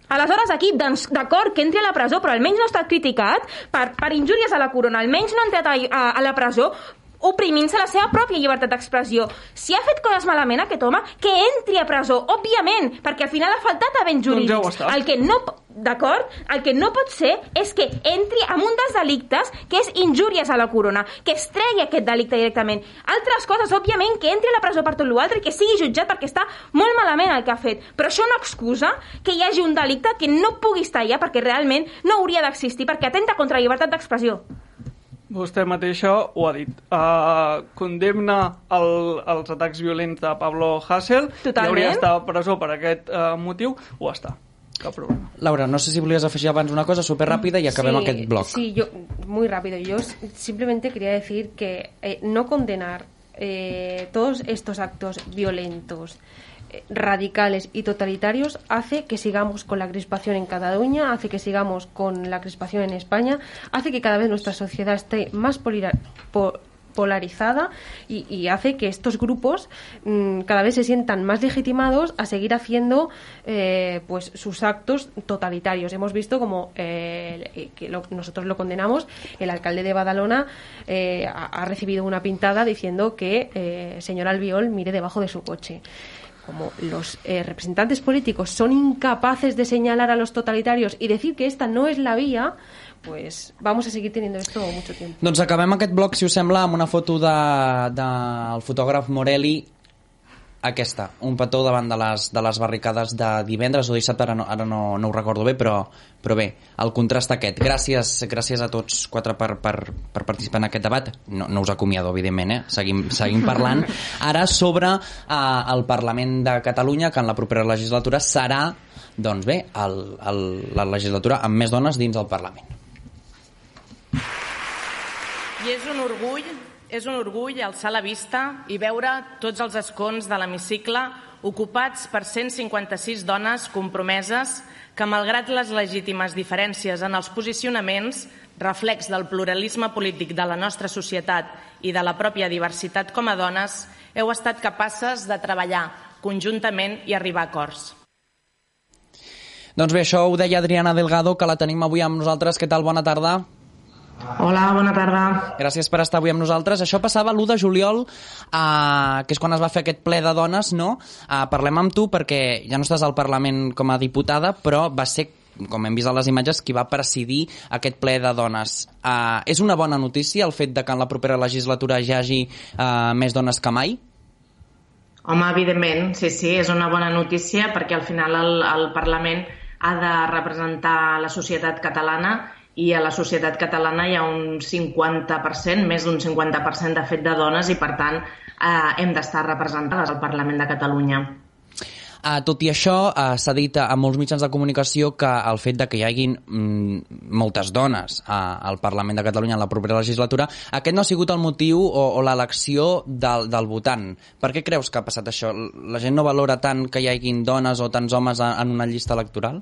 Aleshores, aquí, doncs, d'acord, que entri a la presó, però almenys no està criticat per, per injúries a la corona, almenys no ha entrat a, a, a la presó oprimint-se la seva pròpia llibertat d'expressió. Si ha fet coses malament aquest home, que entri a presó, òbviament, perquè al final ha faltat a ben jurídics. Doncs ja el que no, d'acord? El que no pot ser és que entri amb un dels delictes que és injúries a la corona, que es tregui aquest delicte directament. Altres coses, òbviament, que entri a la presó per tot l'altre i que sigui jutjat perquè està molt malament el que ha fet. Però això no excusa que hi hagi un delicte que no pugui estar allà perquè realment no hauria d'existir, perquè atenta contra la llibertat d'expressió. Vostè mateixa ho ha dit. Uh, condemna el, els atacs violents de Pablo Hasél i Totalment. hauria d'estar a presó per aquest uh, motiu. Ho està. Cap problema. Laura, no sé si volies afegir abans una cosa super ràpida i acabem Sí, aquest bloc. Sí, yo, muy rápido. Yo simplemente quería decir que eh, no condenar eh, todos estos actos violentos, radicales y totalitarios hace que sigamos con la crispación en Cataluña, hace que sigamos con la crispación en España, hace que cada vez nuestra sociedad esté más polarizada y, y hace que estos grupos mm, cada vez se sientan más legitimados a seguir haciendo eh, pues sus actos totalitarios. Hemos visto como eh, que lo- nosotros lo condenamos, el alcalde de Badalona eh, ha, ha recibido una pintada diciendo que eh, señor Albiol mire debajo de su coche. Como los eh, representantes políticos son incapaces de señalar a los totalitarios y decir que esta no es la vía, pues vamos a seguir teniendo esto mucho tiempo. Doncs acabem aquest bloc, si us sembla, una foto del de, fotògraf Morelli aquesta, un petó davant de les, de les barricades de divendres o dissabte, ara no, ara no, no ho recordo bé, però, però bé, el contrast aquest. Gràcies, gràcies a tots quatre per, per, per participar en aquest debat. No, no us acomiado, evidentment, eh? seguim, seguim parlant. <laughs> Ara sobre eh, el Parlament de Catalunya, que en la propera legislatura serà, doncs bé, el, el, la legislatura amb més dones dins del Parlament. I és un orgull, és un orgull alçar la vista i veure tots els escons de l'hemicicle ocupats per 156 dones compromeses que, malgrat les legítimes diferències en els posicionaments, reflex del pluralisme polític de la nostra societat i de la pròpia diversitat com a dones, heu estat capaces de treballar conjuntament i arribar a acords. Doncs bé, això ho deia Adriana Delgado, que la tenim avui amb nosaltres. Què tal? Bona tarda. Hola, bona tarda. Gràcies per estar avui amb nosaltres. Això passava l'1 de juliol, eh, que és quan es va fer aquest ple de dones, no? Eh, parlem amb tu perquè ja no estàs al Parlament com a diputada, però va ser com hem vist a les imatges, qui va presidir aquest ple de dones. Uh, és una bona notícia el fet de que en la propera legislatura hi hagi uh, més dones que mai? Home, evidentment, sí, sí, és una bona notícia perquè al final el, el Parlament ha de representar la societat catalana i a la societat catalana hi ha un 50%, més d'un 50% de fet de dones i per tant eh, hem d'estar representades al Parlament de Catalunya. Uh, tot i això, uh, s'ha dit a molts mitjans de comunicació que el fet de que hi haguin mm, moltes dones uh, al Parlament de Catalunya en la propera legislatura, aquest no ha sigut el motiu o, o l'elecció del, del votant. Per què creus que ha passat això? La gent no valora tant que hi haguin dones o tants homes en una llista electoral?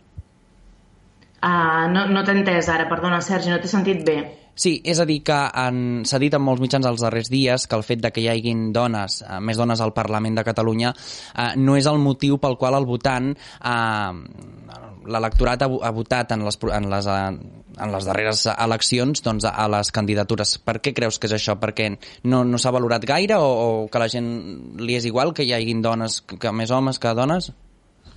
Uh, no no t'he entès ara, perdona Sergi, no t'he sentit bé. Sí, és a dir, que s'ha dit en molts mitjans els darrers dies que el fet de que hi haguin dones, eh, més dones al Parlament de Catalunya, eh, no és el motiu pel qual el votant, eh, l'electorat ha, ha votat en les, en, les, eh, en les darreres eleccions doncs, a les candidatures. Per què creus que és això? Perquè no, no s'ha valorat gaire o, o que la gent li és igual que hi haguin dones, que més homes que dones?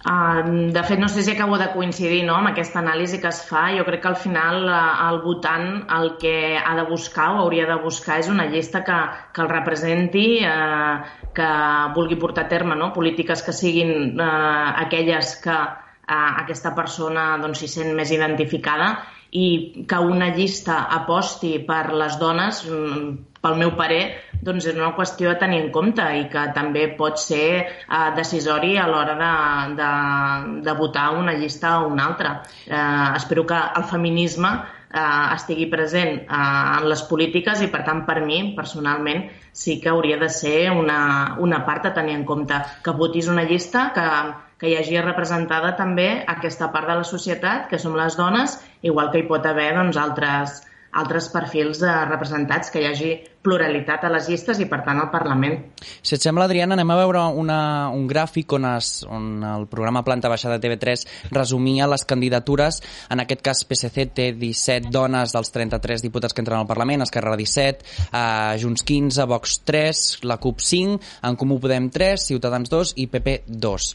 Uh, de fet, no sé si acabo de coincidir no, amb aquesta anàlisi que es fa. Jo crec que al final el votant el que ha de buscar o hauria de buscar és una llista que, que el representi, uh, que vulgui portar a terme no? polítiques que siguin uh, aquelles que uh, aquesta persona doncs, sent més identificada i que una llista aposti per les dones, mm, pel meu parer, doncs és una qüestió a tenir en compte i que també pot ser eh, decisori a l'hora de, de, de votar una llista o una altra. Eh, espero que el feminisme eh, estigui present eh, en les polítiques i, per tant, per mi, personalment, sí que hauria de ser una, una part a tenir en compte. Que votis una llista que, que hi hagi representada també aquesta part de la societat, que som les dones, igual que hi pot haver doncs, altres, altres perfils eh, representats, que hi hagi pluralitat a les llistes i, per tant, al Parlament. Si et sembla, Adriana, anem a veure una, un gràfic on, es, on el programa Planta Baixa de TV3 resumia les candidatures. En aquest cas, PSC té 17 dones dels 33 diputats que entren al Parlament, Esquerra 17, eh, Junts 15, Vox 3, la CUP 5, En Comú Podem 3, Ciutadans 2 i PP 2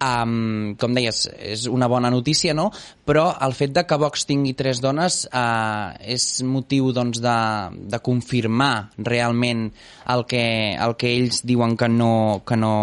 um, com deies, és una bona notícia, no? Però el fet de que Vox tingui tres dones uh, és motiu doncs, de, de confirmar realment el que, el que ells diuen que no, que no,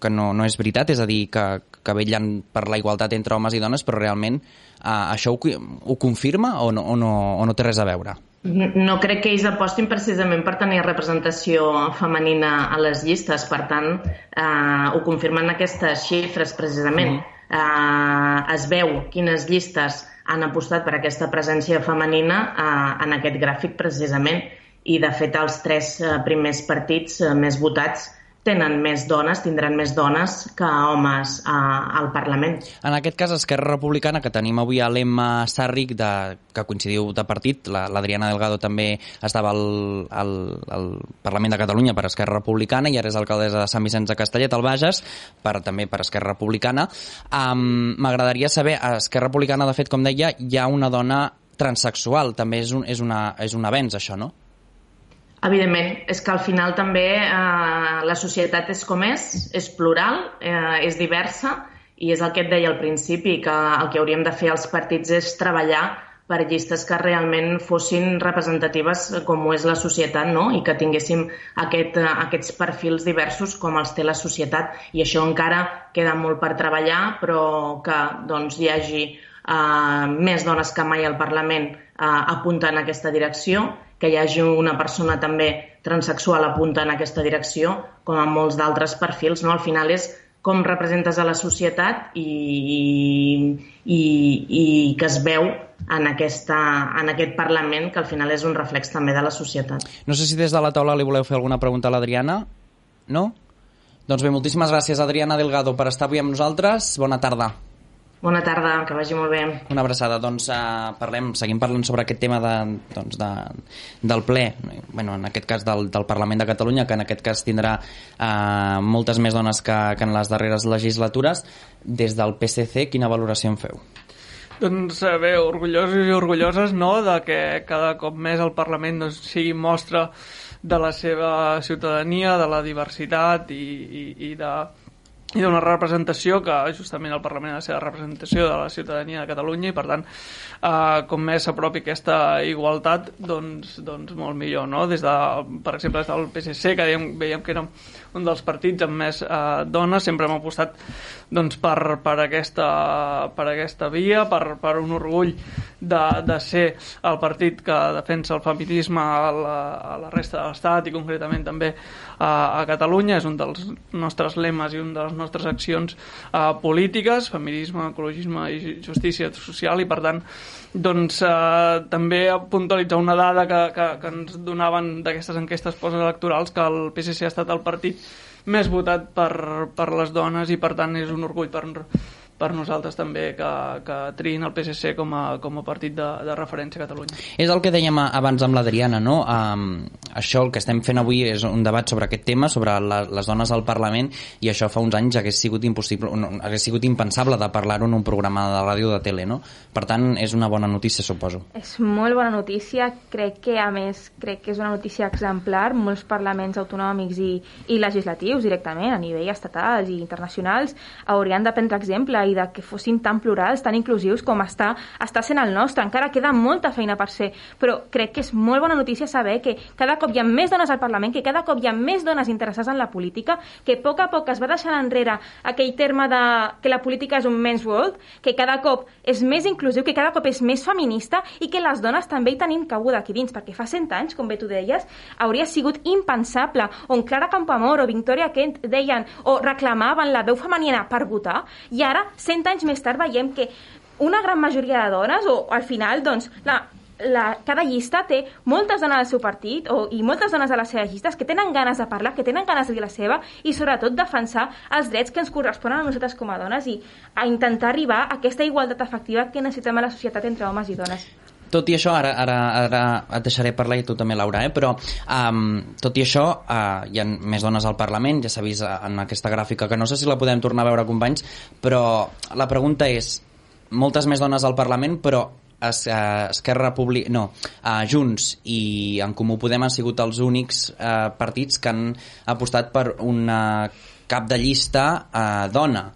que no, no és veritat, és a dir, que, que vellen per la igualtat entre homes i dones, però realment uh, això ho, ho confirma o no, o, no, o no té res a veure? No crec que ells apostin precisament per tenir representació femenina a les llistes, per tant, eh, ho confirmen aquestes xifres precisament. Mm. Eh, es veu quines llistes han apostat per aquesta presència femenina eh, en aquest gràfic precisament i de fet els tres eh, primers partits eh, més votats tenen més dones, tindran més dones que homes a, al Parlament. En aquest cas, Esquerra Republicana, que tenim avui a l'Emma Sàrric, de, que coincidiu de partit, l'Adriana la, Delgado també estava al, al, al Parlament de Catalunya per Esquerra Republicana i ara és alcaldessa de Sant Vicenç de Castellet, al Bages, per, també per Esquerra Republicana. M'agradaria um, saber, a Esquerra Republicana, de fet, com deia, hi ha una dona transexual, també és un, és una, és un avenç, això, no? Evidentment, és que al final també eh, la societat és com és, és plural, eh, és diversa i és el que et deia al principi, que el que hauríem de fer els partits és treballar per llistes que realment fossin representatives com ho és la societat no? i que tinguéssim aquest, eh, aquests perfils diversos com els té la societat. I això encara queda molt per treballar, però que doncs, hi hagi eh, més dones que mai al Parlament eh, apunten en aquesta direcció que hi hagi una persona també transexual apunta en aquesta direcció, com en molts d'altres perfils. No? Al final és com representes a la societat i, i, i que es veu en, aquesta, en aquest Parlament, que al final és un reflex també de la societat. No sé si des de la taula li voleu fer alguna pregunta a l'Adriana. No? Doncs bé, moltíssimes gràcies, Adriana Delgado, per estar avui amb nosaltres. Bona tarda. Bona tarda, que vagi molt bé. Una abraçada. Doncs uh, parlem, seguim parlant sobre aquest tema de, doncs, de, del ple, bueno, en aquest cas del, del Parlament de Catalunya, que en aquest cas tindrà uh, moltes més dones que, que en les darreres legislatures. Des del PSC, quina valoració en feu? Doncs eh, bé, orgullosos i orgulloses no, de que cada cop més el Parlament doncs, sigui mostra de la seva ciutadania, de la diversitat i, i, i de i d'una representació que justament el Parlament ha de ser la representació de la ciutadania de Catalunya i per tant eh, com més s'apropi aquesta igualtat doncs, doncs molt millor no? des de, per exemple des del PSC que dèiem, veiem que era un dels partits amb més eh, dones. Sempre hem apostat doncs, per, per, aquesta, per aquesta via per, per un orgull de, de ser el partit que defensa el feminisme a la, a la resta de l'Estat i concretament també a, a Catalunya. És un dels nostres lemes i un de les nostres accions uh, polítiques, feminisme, ecologisme i justícia social. I per tant doncs uh, també puntualitzar una dada que, que, que ens donaven d'aquestes enquestes postelectorals que el PSC ha estat el partit més votat per, per les dones i per tant és un orgull per, per nosaltres també que, que triïn el PSC com a, com a partit de, de referència a Catalunya. És el que dèiem abans amb l'Adriana, no? Um, això, el que estem fent avui és un debat sobre aquest tema, sobre la, les dones al Parlament, i això fa uns anys hagués sigut impossible, no, hagués sigut impensable de parlar-ho en un programa de ràdio de tele, no? Per tant, és una bona notícia, suposo. És molt bona notícia, crec que a més crec que és una notícia exemplar, molts parlaments autonòmics i, i legislatius directament, a nivell estatal i internacionals, haurien de prendre exemple i de que fossin tan plurals, tan inclusius com està, està sent el nostre. Encara queda molta feina per ser, però crec que és molt bona notícia saber que cada cop hi ha més dones al Parlament, que cada cop hi ha més dones interessades en la política, que a poc a poc es va deixant enrere aquell terme de que la política és un men's world, que cada cop és més inclusiu, que cada cop és més feminista i que les dones també hi tenim cabuda aquí dins, perquè fa 100 anys, com bé tu deies, hauria sigut impensable on Clara Campoamor o Victoria Kent deien o reclamaven la veu femenina per votar i ara 100 anys més tard veiem que una gran majoria de dones, o al final, doncs, la, la, cada llista té moltes dones al seu partit o, i moltes dones a les seves llistes que tenen ganes de parlar, que tenen ganes de dir la seva i sobretot defensar els drets que ens corresponen a nosaltres com a dones i a intentar arribar a aquesta igualtat efectiva que necessitem a la societat entre homes i dones. Tot i això, ara, ara, ara et deixaré parlar i tu també, Laura, eh? però um, tot i això uh, hi ha més dones al Parlament, ja s'ha vist en aquesta gràfica, que no sé si la podem tornar a veure, companys, però la pregunta és, moltes més dones al Parlament, però es, uh, Esquerra Republicana, no, uh, Junts i en Comú Podem han sigut els únics uh, partits que han apostat per una cap de llista uh, dona.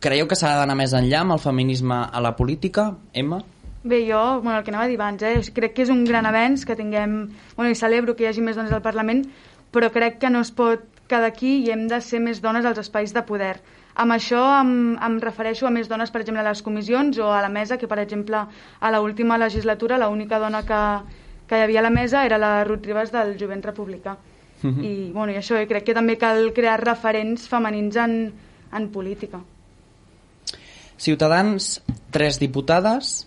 Creieu que s'ha d'anar més enllà amb el feminisme a la política, Emma? Bé, jo, bueno, el que anava a dir abans, eh? crec que és un gran avenç que tinguem... Bueno, i celebro que hi hagi més dones al Parlament, però crec que no es pot quedar aquí i hem de ser més dones als espais de poder. Amb això em, em refereixo a més dones, per exemple, a les comissions o a la mesa, que per exemple a l última legislatura l'única dona que, que hi havia a la mesa era la Ruth Ribas del Jovent Republicà. Uh Mhm. -huh. I, bueno, i això, eh, crec que també cal crear referents femenins en, en política. Ciutadans, tres diputades.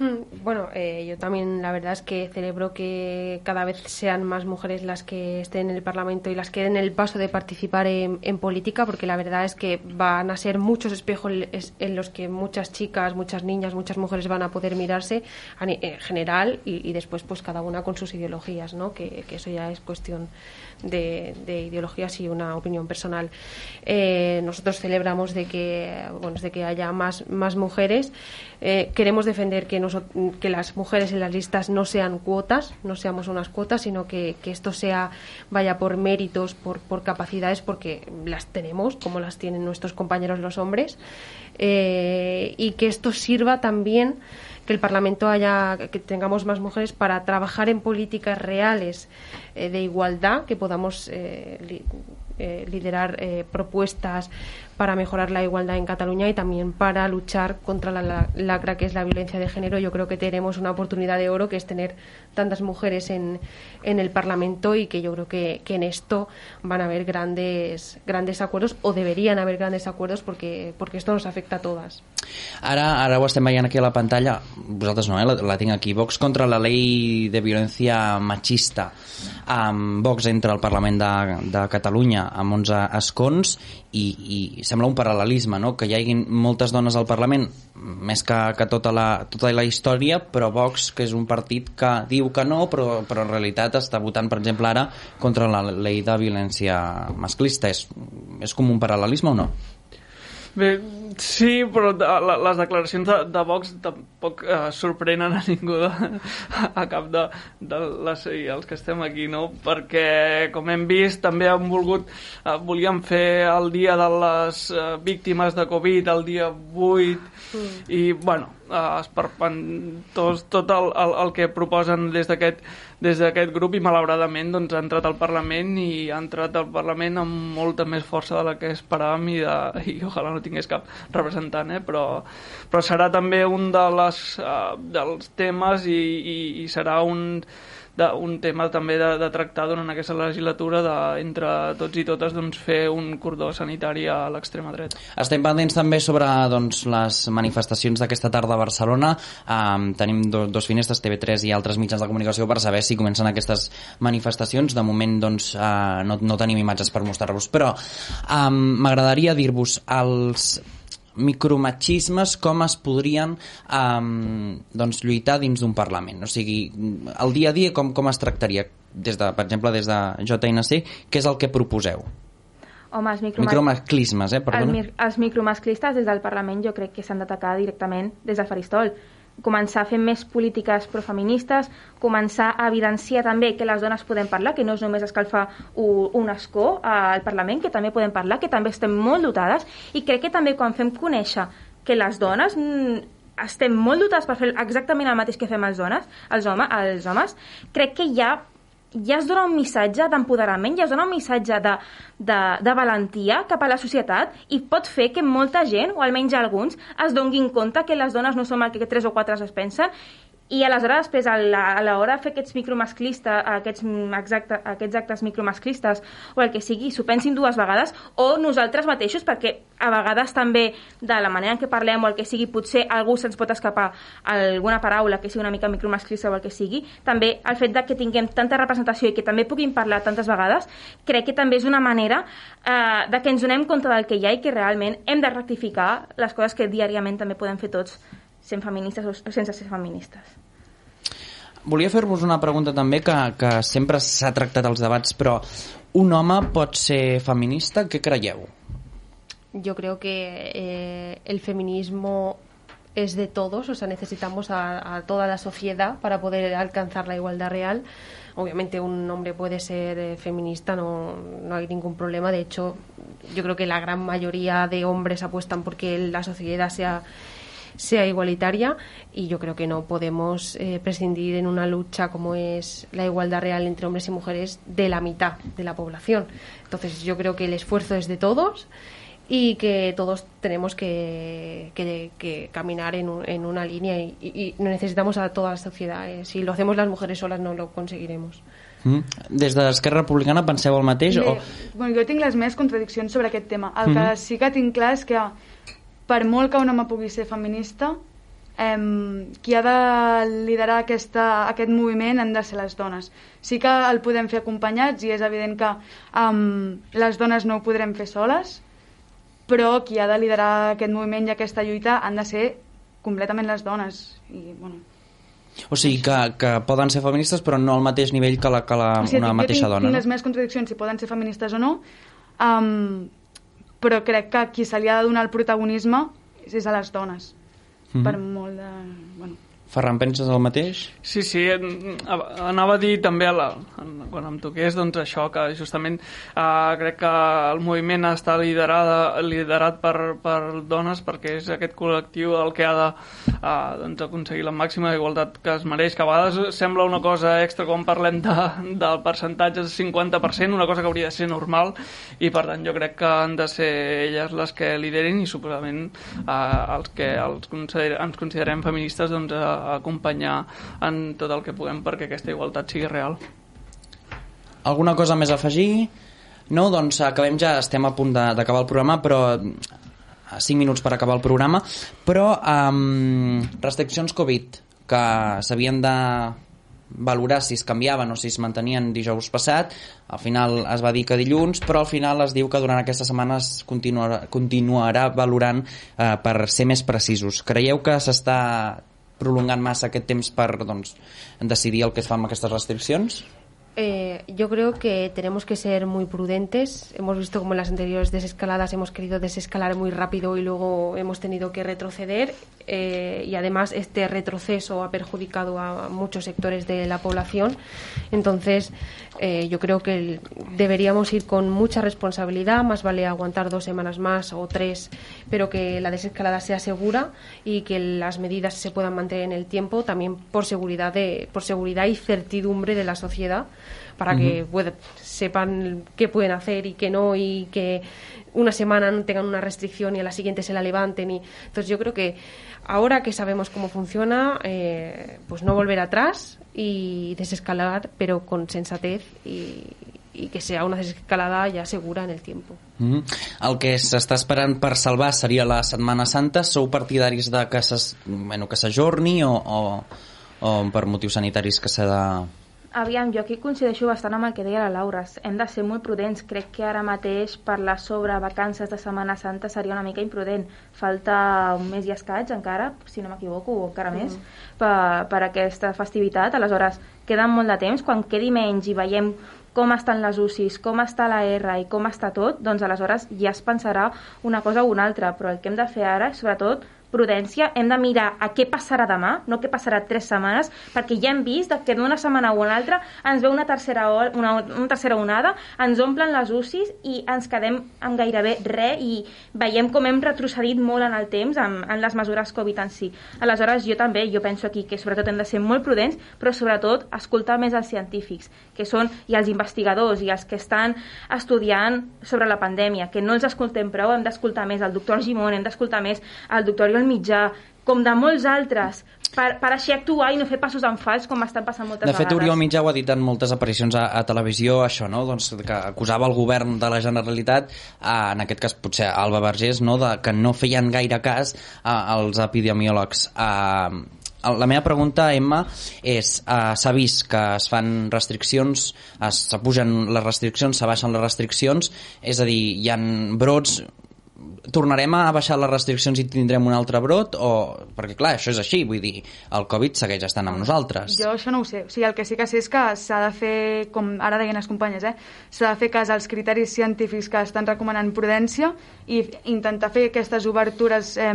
Hmm, Bueno, eh, yo también la verdad es que celebro que cada vez sean más mujeres las que estén en el Parlamento y las que den el paso de participar en, política, porque la verdad es que van a ser muchos espejos es- en los que muchas chicas, muchas niñas, muchas mujeres van a poder mirarse en general y, después pues cada una con sus ideologías, ¿no? Que eso ya es cuestión de, de ideologías y una opinión personal. Eh, nosotros celebramos de que, bueno, de que haya más, más mujeres. Eh, queremos defender que, que las mujeres en las listas no sean cuotas, no seamos unas cuotas, sino que, que esto sea vaya por méritos, por, por capacidades, porque las tenemos, como las tienen nuestros compañeros los hombres, Eh, y que esto sirva también que el Parlamento haya, que tengamos más mujeres para trabajar en políticas reales eh, de igualdad, que podamos eh, eh, liderar propuestas para mejorar la igualdad en Cataluña y también para luchar contra la, la- lacra que es la violencia de género. Yo creo que tenemos una oportunidad de oro que es tener tantas mujeres en, en el Parlamento y que yo creo que, que en esto van a haber grandes, grandes acuerdos o deberían haber grandes acuerdos porque, porque esto nos afecta a todas. Ara, ara ho estem veient aquí a la pantalla, vosaltres no, eh? la, la aquí, Vox contra la llei de violència machista. Um, Vox entra al Parlament de, de Catalunya amb 11 escons i, i sembla un paral·lelisme, no? que hi hagin moltes dones al Parlament, més que, que tota, la, tota la història, però Vox, que és un partit que diu que no, però, però en realitat està votant, per exemple, ara contra la llei de violència masclista. És, és com un paral·lelisme o no? Bé, sí, però la, les declaracions de, de Vox tampoc eh, sorprenen a ningú de, a cap de, de les, els que estem aquí, no? Perquè, com hem vist, també han volgut, eh, volíem fer el dia de les eh, víctimes de Covid, el dia 8, Mm. i, bueno, eh, esperpentós tot el, el, el que proposen des d'aquest des d'aquest grup i malauradament doncs, ha entrat al Parlament i ha entrat al Parlament amb molta més força de la que esperàvem i, de, i ojalà no tingués cap representant, eh? però, però serà també un de les, uh, dels temes i, i, i serà un, de, un tema també de, de tractar durant aquesta legislatura de, entre tots i totes doncs, fer un cordó sanitari a l'extrema dreta. Estem pendents també sobre doncs, les manifestacions d'aquesta tarda a Barcelona. Um, tenim do, dos finestres, TV3 i altres mitjans de comunicació, per saber si comencen aquestes manifestacions. De moment doncs, uh, no, no tenim imatges per mostrar-vos, però um, m'agradaria dir-vos els micromachismes com es podrien um, doncs, lluitar dins d'un Parlament. O sigui, el dia a dia com, com es tractaria? Des de, per exemple, des de JNC, què és el que proposeu? Home, els. Micromasclismes, eh? El, Perdona. mir- els micromasclistes des del Parlament jo crec que s'han d'atacar directament des del faristol. Començar a fer més polítiques profeministes, començar a evidenciar també que les dones podem parlar, que no és només escalfar un, escó al Parlament, que també podem parlar, que també estem molt dotades, i crec que també quan fem conèixer que les dones mm, estem molt dotades per fer exactament el mateix que fem els dones, els, home, els homes, crec que ja ja es dona un missatge d'empoderament, ja es dona un missatge de, de, de valentia cap a la societat? I pot fer que molta gent, o almenys alguns, es donguin compte que les dones no som el que tres o quatre es pensen i aleshores després a l'hora de fer aquests micromasclistes, aquests, exacte, aquests actes micromasclistes o el que sigui, s'ho pensin dues vegades o nosaltres mateixos perquè a vegades també de la manera en què parlem o el que sigui, potser algú se'ns pot escapar alguna paraula que sigui una mica micromasclista o el que sigui, també el fet de que tinguem tanta representació i que també puguin parlar tantes vegades, crec que també és una manera eh, de que ens donem compte del que hi ha i que realment hem de rectificar les coses que diàriament també podem fer tots sent feministes o sense ser feministes. Volia fer-vos una pregunta també que, que sempre s'ha tractat als debats, però un home pot ser feminista? Què creieu? Yo creo que eh, el feminismo es de todos, o sea, necesitamos a, a, toda la sociedad para poder alcanzar la igualdad real. Obviamente un hombre puede ser eh, feminista, no, no hay ningún problema. De hecho, yo creo que la gran mayoría de hombres apuestan porque la sociedad sea sea igualitaria y yo creo que no podemos eh, prescindir en una lucha como es la igualdad real entre hombres y mujeres de la mitad de la población. Entonces yo creo que el esfuerzo es de todos y que todos tenemos que, que, que caminar en, un, en, una línea y, y, necesitamos a toda la sociedad. Eh, si lo hacemos las mujeres solas no lo conseguiremos. Mm. Des d'Esquerra Republicana penseu el mateix? Bé, o... bueno, jo tinc les meves contradiccions sobre aquest tema. El que mm -hmm. sí que tinc clar és que per molt que un home pugui ser feminista, eh, qui ha de liderar aquesta, aquest moviment han de ser les dones. Sí que el podem fer acompanyats i és evident que eh, les dones no ho podrem fer soles, però qui ha de liderar aquest moviment i aquesta lluita han de ser completament les dones. I, bueno, o sigui, que, que poden ser feministes però no al mateix nivell que, la, que la, o sigui, una mateixa tinc, dona. Tinc no? les meves contradiccions si poden ser feministes o no, um, però crec que qui se li ha de donar el protagonisme és a les dones, mm -hmm. per molt de... Bueno. Ferran, penses el mateix? Sí, sí, anava a dir també a la, quan em toqués doncs això, que justament eh, crec que el moviment està liderada, liderat per, per dones perquè és aquest col·lectiu el que ha de eh, doncs, aconseguir la màxima igualtat que es mereix, que a vegades sembla una cosa extra quan parlem de, del percentatge de 50%, una cosa que hauria de ser normal i per tant jo crec que han de ser elles les que liderin i suposadament eh, els que els consider, ens considerem feministes doncs, eh, acompanyar en tot el que puguem perquè aquesta igualtat sigui real. Alguna cosa més a afegir? No, doncs acabem ja, estem a punt d'acabar el programa, però 5 minuts per acabar el programa, però um, restriccions Covid que s'havien de valorar si es canviaven o si es mantenien dijous passat, al final es va dir que dilluns, però al final es diu que durant aquestes setmanes continuarà, continuarà valorant eh, per ser més precisos. Creieu que s'està prolongant massa aquest temps per doncs, decidir el que es fa amb aquestes restriccions? Eh, yo creo que tenemos que ser muy prudentes. Hemos visto como en las anteriores desescaladas hemos querido desescalar muy rápido y luego hemos tenido que retroceder. Eh, y además este retroceso ha perjudicado a muchos sectores de la población. Entonces, eh, yo creo que deberíamos ir con mucha responsabilidad. Más vale aguantar dos semanas más o tres, pero que la desescalada sea segura y que las medidas se puedan mantener en el tiempo, también por seguridad, de, por seguridad y certidumbre de la sociedad para uh -huh. que pueda, sepan qué pueden hacer y qué no y que una semana no tengan una restricción y a la siguiente se la levanten. Y... Entonces yo creo que ahora que sabemos cómo funciona, eh, pues no volver atrás y desescalar, pero con sensatez y, i que sea una desescalada ja segura en el tiempo. Mm -hmm. El que s'està esperant per salvar seria la Setmana Santa. Sou partidaris de que s'ajorni bueno, o, o, o per motius sanitaris que s'ha de Aviam, jo aquí coincideixo bastant amb el que deia la Laura. Hem de ser molt prudents. Crec que ara mateix parlar sobre vacances de Setmana Santa seria una mica imprudent. Falta un mes i escaig encara, si no m'equivoco, o encara mm. més, per, per aquesta festivitat. Aleshores, queda molt de temps. Quan quedi menys i veiem com estan les UCIs, com està la R i com està tot, doncs aleshores ja es pensarà una cosa o una altra. Però el que hem de fer ara, sobretot, prudència, hem de mirar a què passarà demà, no què passarà tres setmanes, perquè ja hem vist que d'una setmana o una altra ens ve una tercera, una, una tercera onada, ens omplen les UCIs i ens quedem amb gairebé res i veiem com hem retrocedit molt en el temps en, en les mesures Covid en si. Aleshores, jo també, jo penso aquí que sobretot hem de ser molt prudents, però sobretot escoltar més els científics, que són i els investigadors i els que estan estudiant sobre la pandèmia, que no els escoltem prou, hem d'escoltar més el doctor Gimón, hem d'escoltar més el doctor el mitjà, com de molts altres, per, per així actuar i no fer passos en fals com estan passant moltes de fet, vegades. Oriol Mitjà ho ha dit en moltes aparicions a, a televisió, això, no? doncs, que acusava el govern de la Generalitat, a, en aquest cas potser Alba Vergés, no? de, que no feien gaire cas a, als epidemiòlegs. A, la meva pregunta, Emma, és uh, s'ha vist que es fan restriccions, s'apugen les restriccions, s'abaixen les restriccions, és a dir, hi han brots, tornarem a baixar les restriccions i tindrem un altre brot o... perquè clar, això és així, vull dir el Covid segueix estant amb nosaltres. Jo això no ho sé, o sigui, el que sí que sé és que s'ha de fer, com ara deien les companyes, eh, s'ha de fer cas als criteris científics que estan recomanant prudència i intentar fer aquestes obertures eh,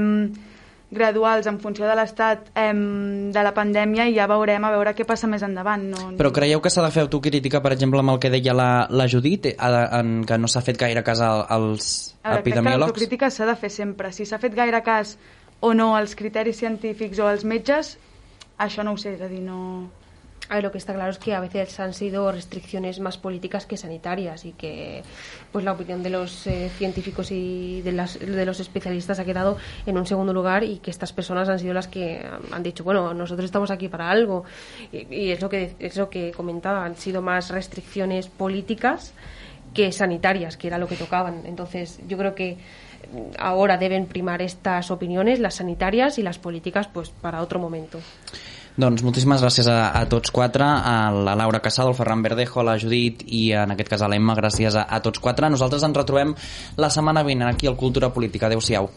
graduals en funció de l'estat eh, de la pandèmia i ja veurem a veure què passa més endavant. No, Però creieu que s'ha de fer autocrítica, per exemple, amb el que deia la, la Judit, eh, en què no s'ha fet gaire cas als veure, que epidemiòlegs? l'autocrítica s'ha de fer sempre. Si s'ha fet gaire cas o no als criteris científics o als metges, això no ho sé, és a dir, no... A ver, lo que está claro es que a veces han sido restricciones más políticas que sanitarias y que pues la opinión de los eh, científicos y de, las, de los especialistas ha quedado en un segundo lugar y que estas personas han sido las que han dicho, bueno, nosotros estamos aquí para algo. Y, y es, lo que, es lo que comentaba, han sido más restricciones políticas que sanitarias, que era lo que tocaban. Entonces, yo creo que ahora deben primar estas opiniones, las sanitarias y las políticas, pues para otro momento. Doncs moltíssimes gràcies a, a tots quatre, a la Laura Casado, al Ferran Verdejo, a la Judit i en aquest cas a l'Emma, gràcies a, a tots quatre. Nosaltres ens retrobem la setmana vinent aquí al Cultura Política. Adéu-siau.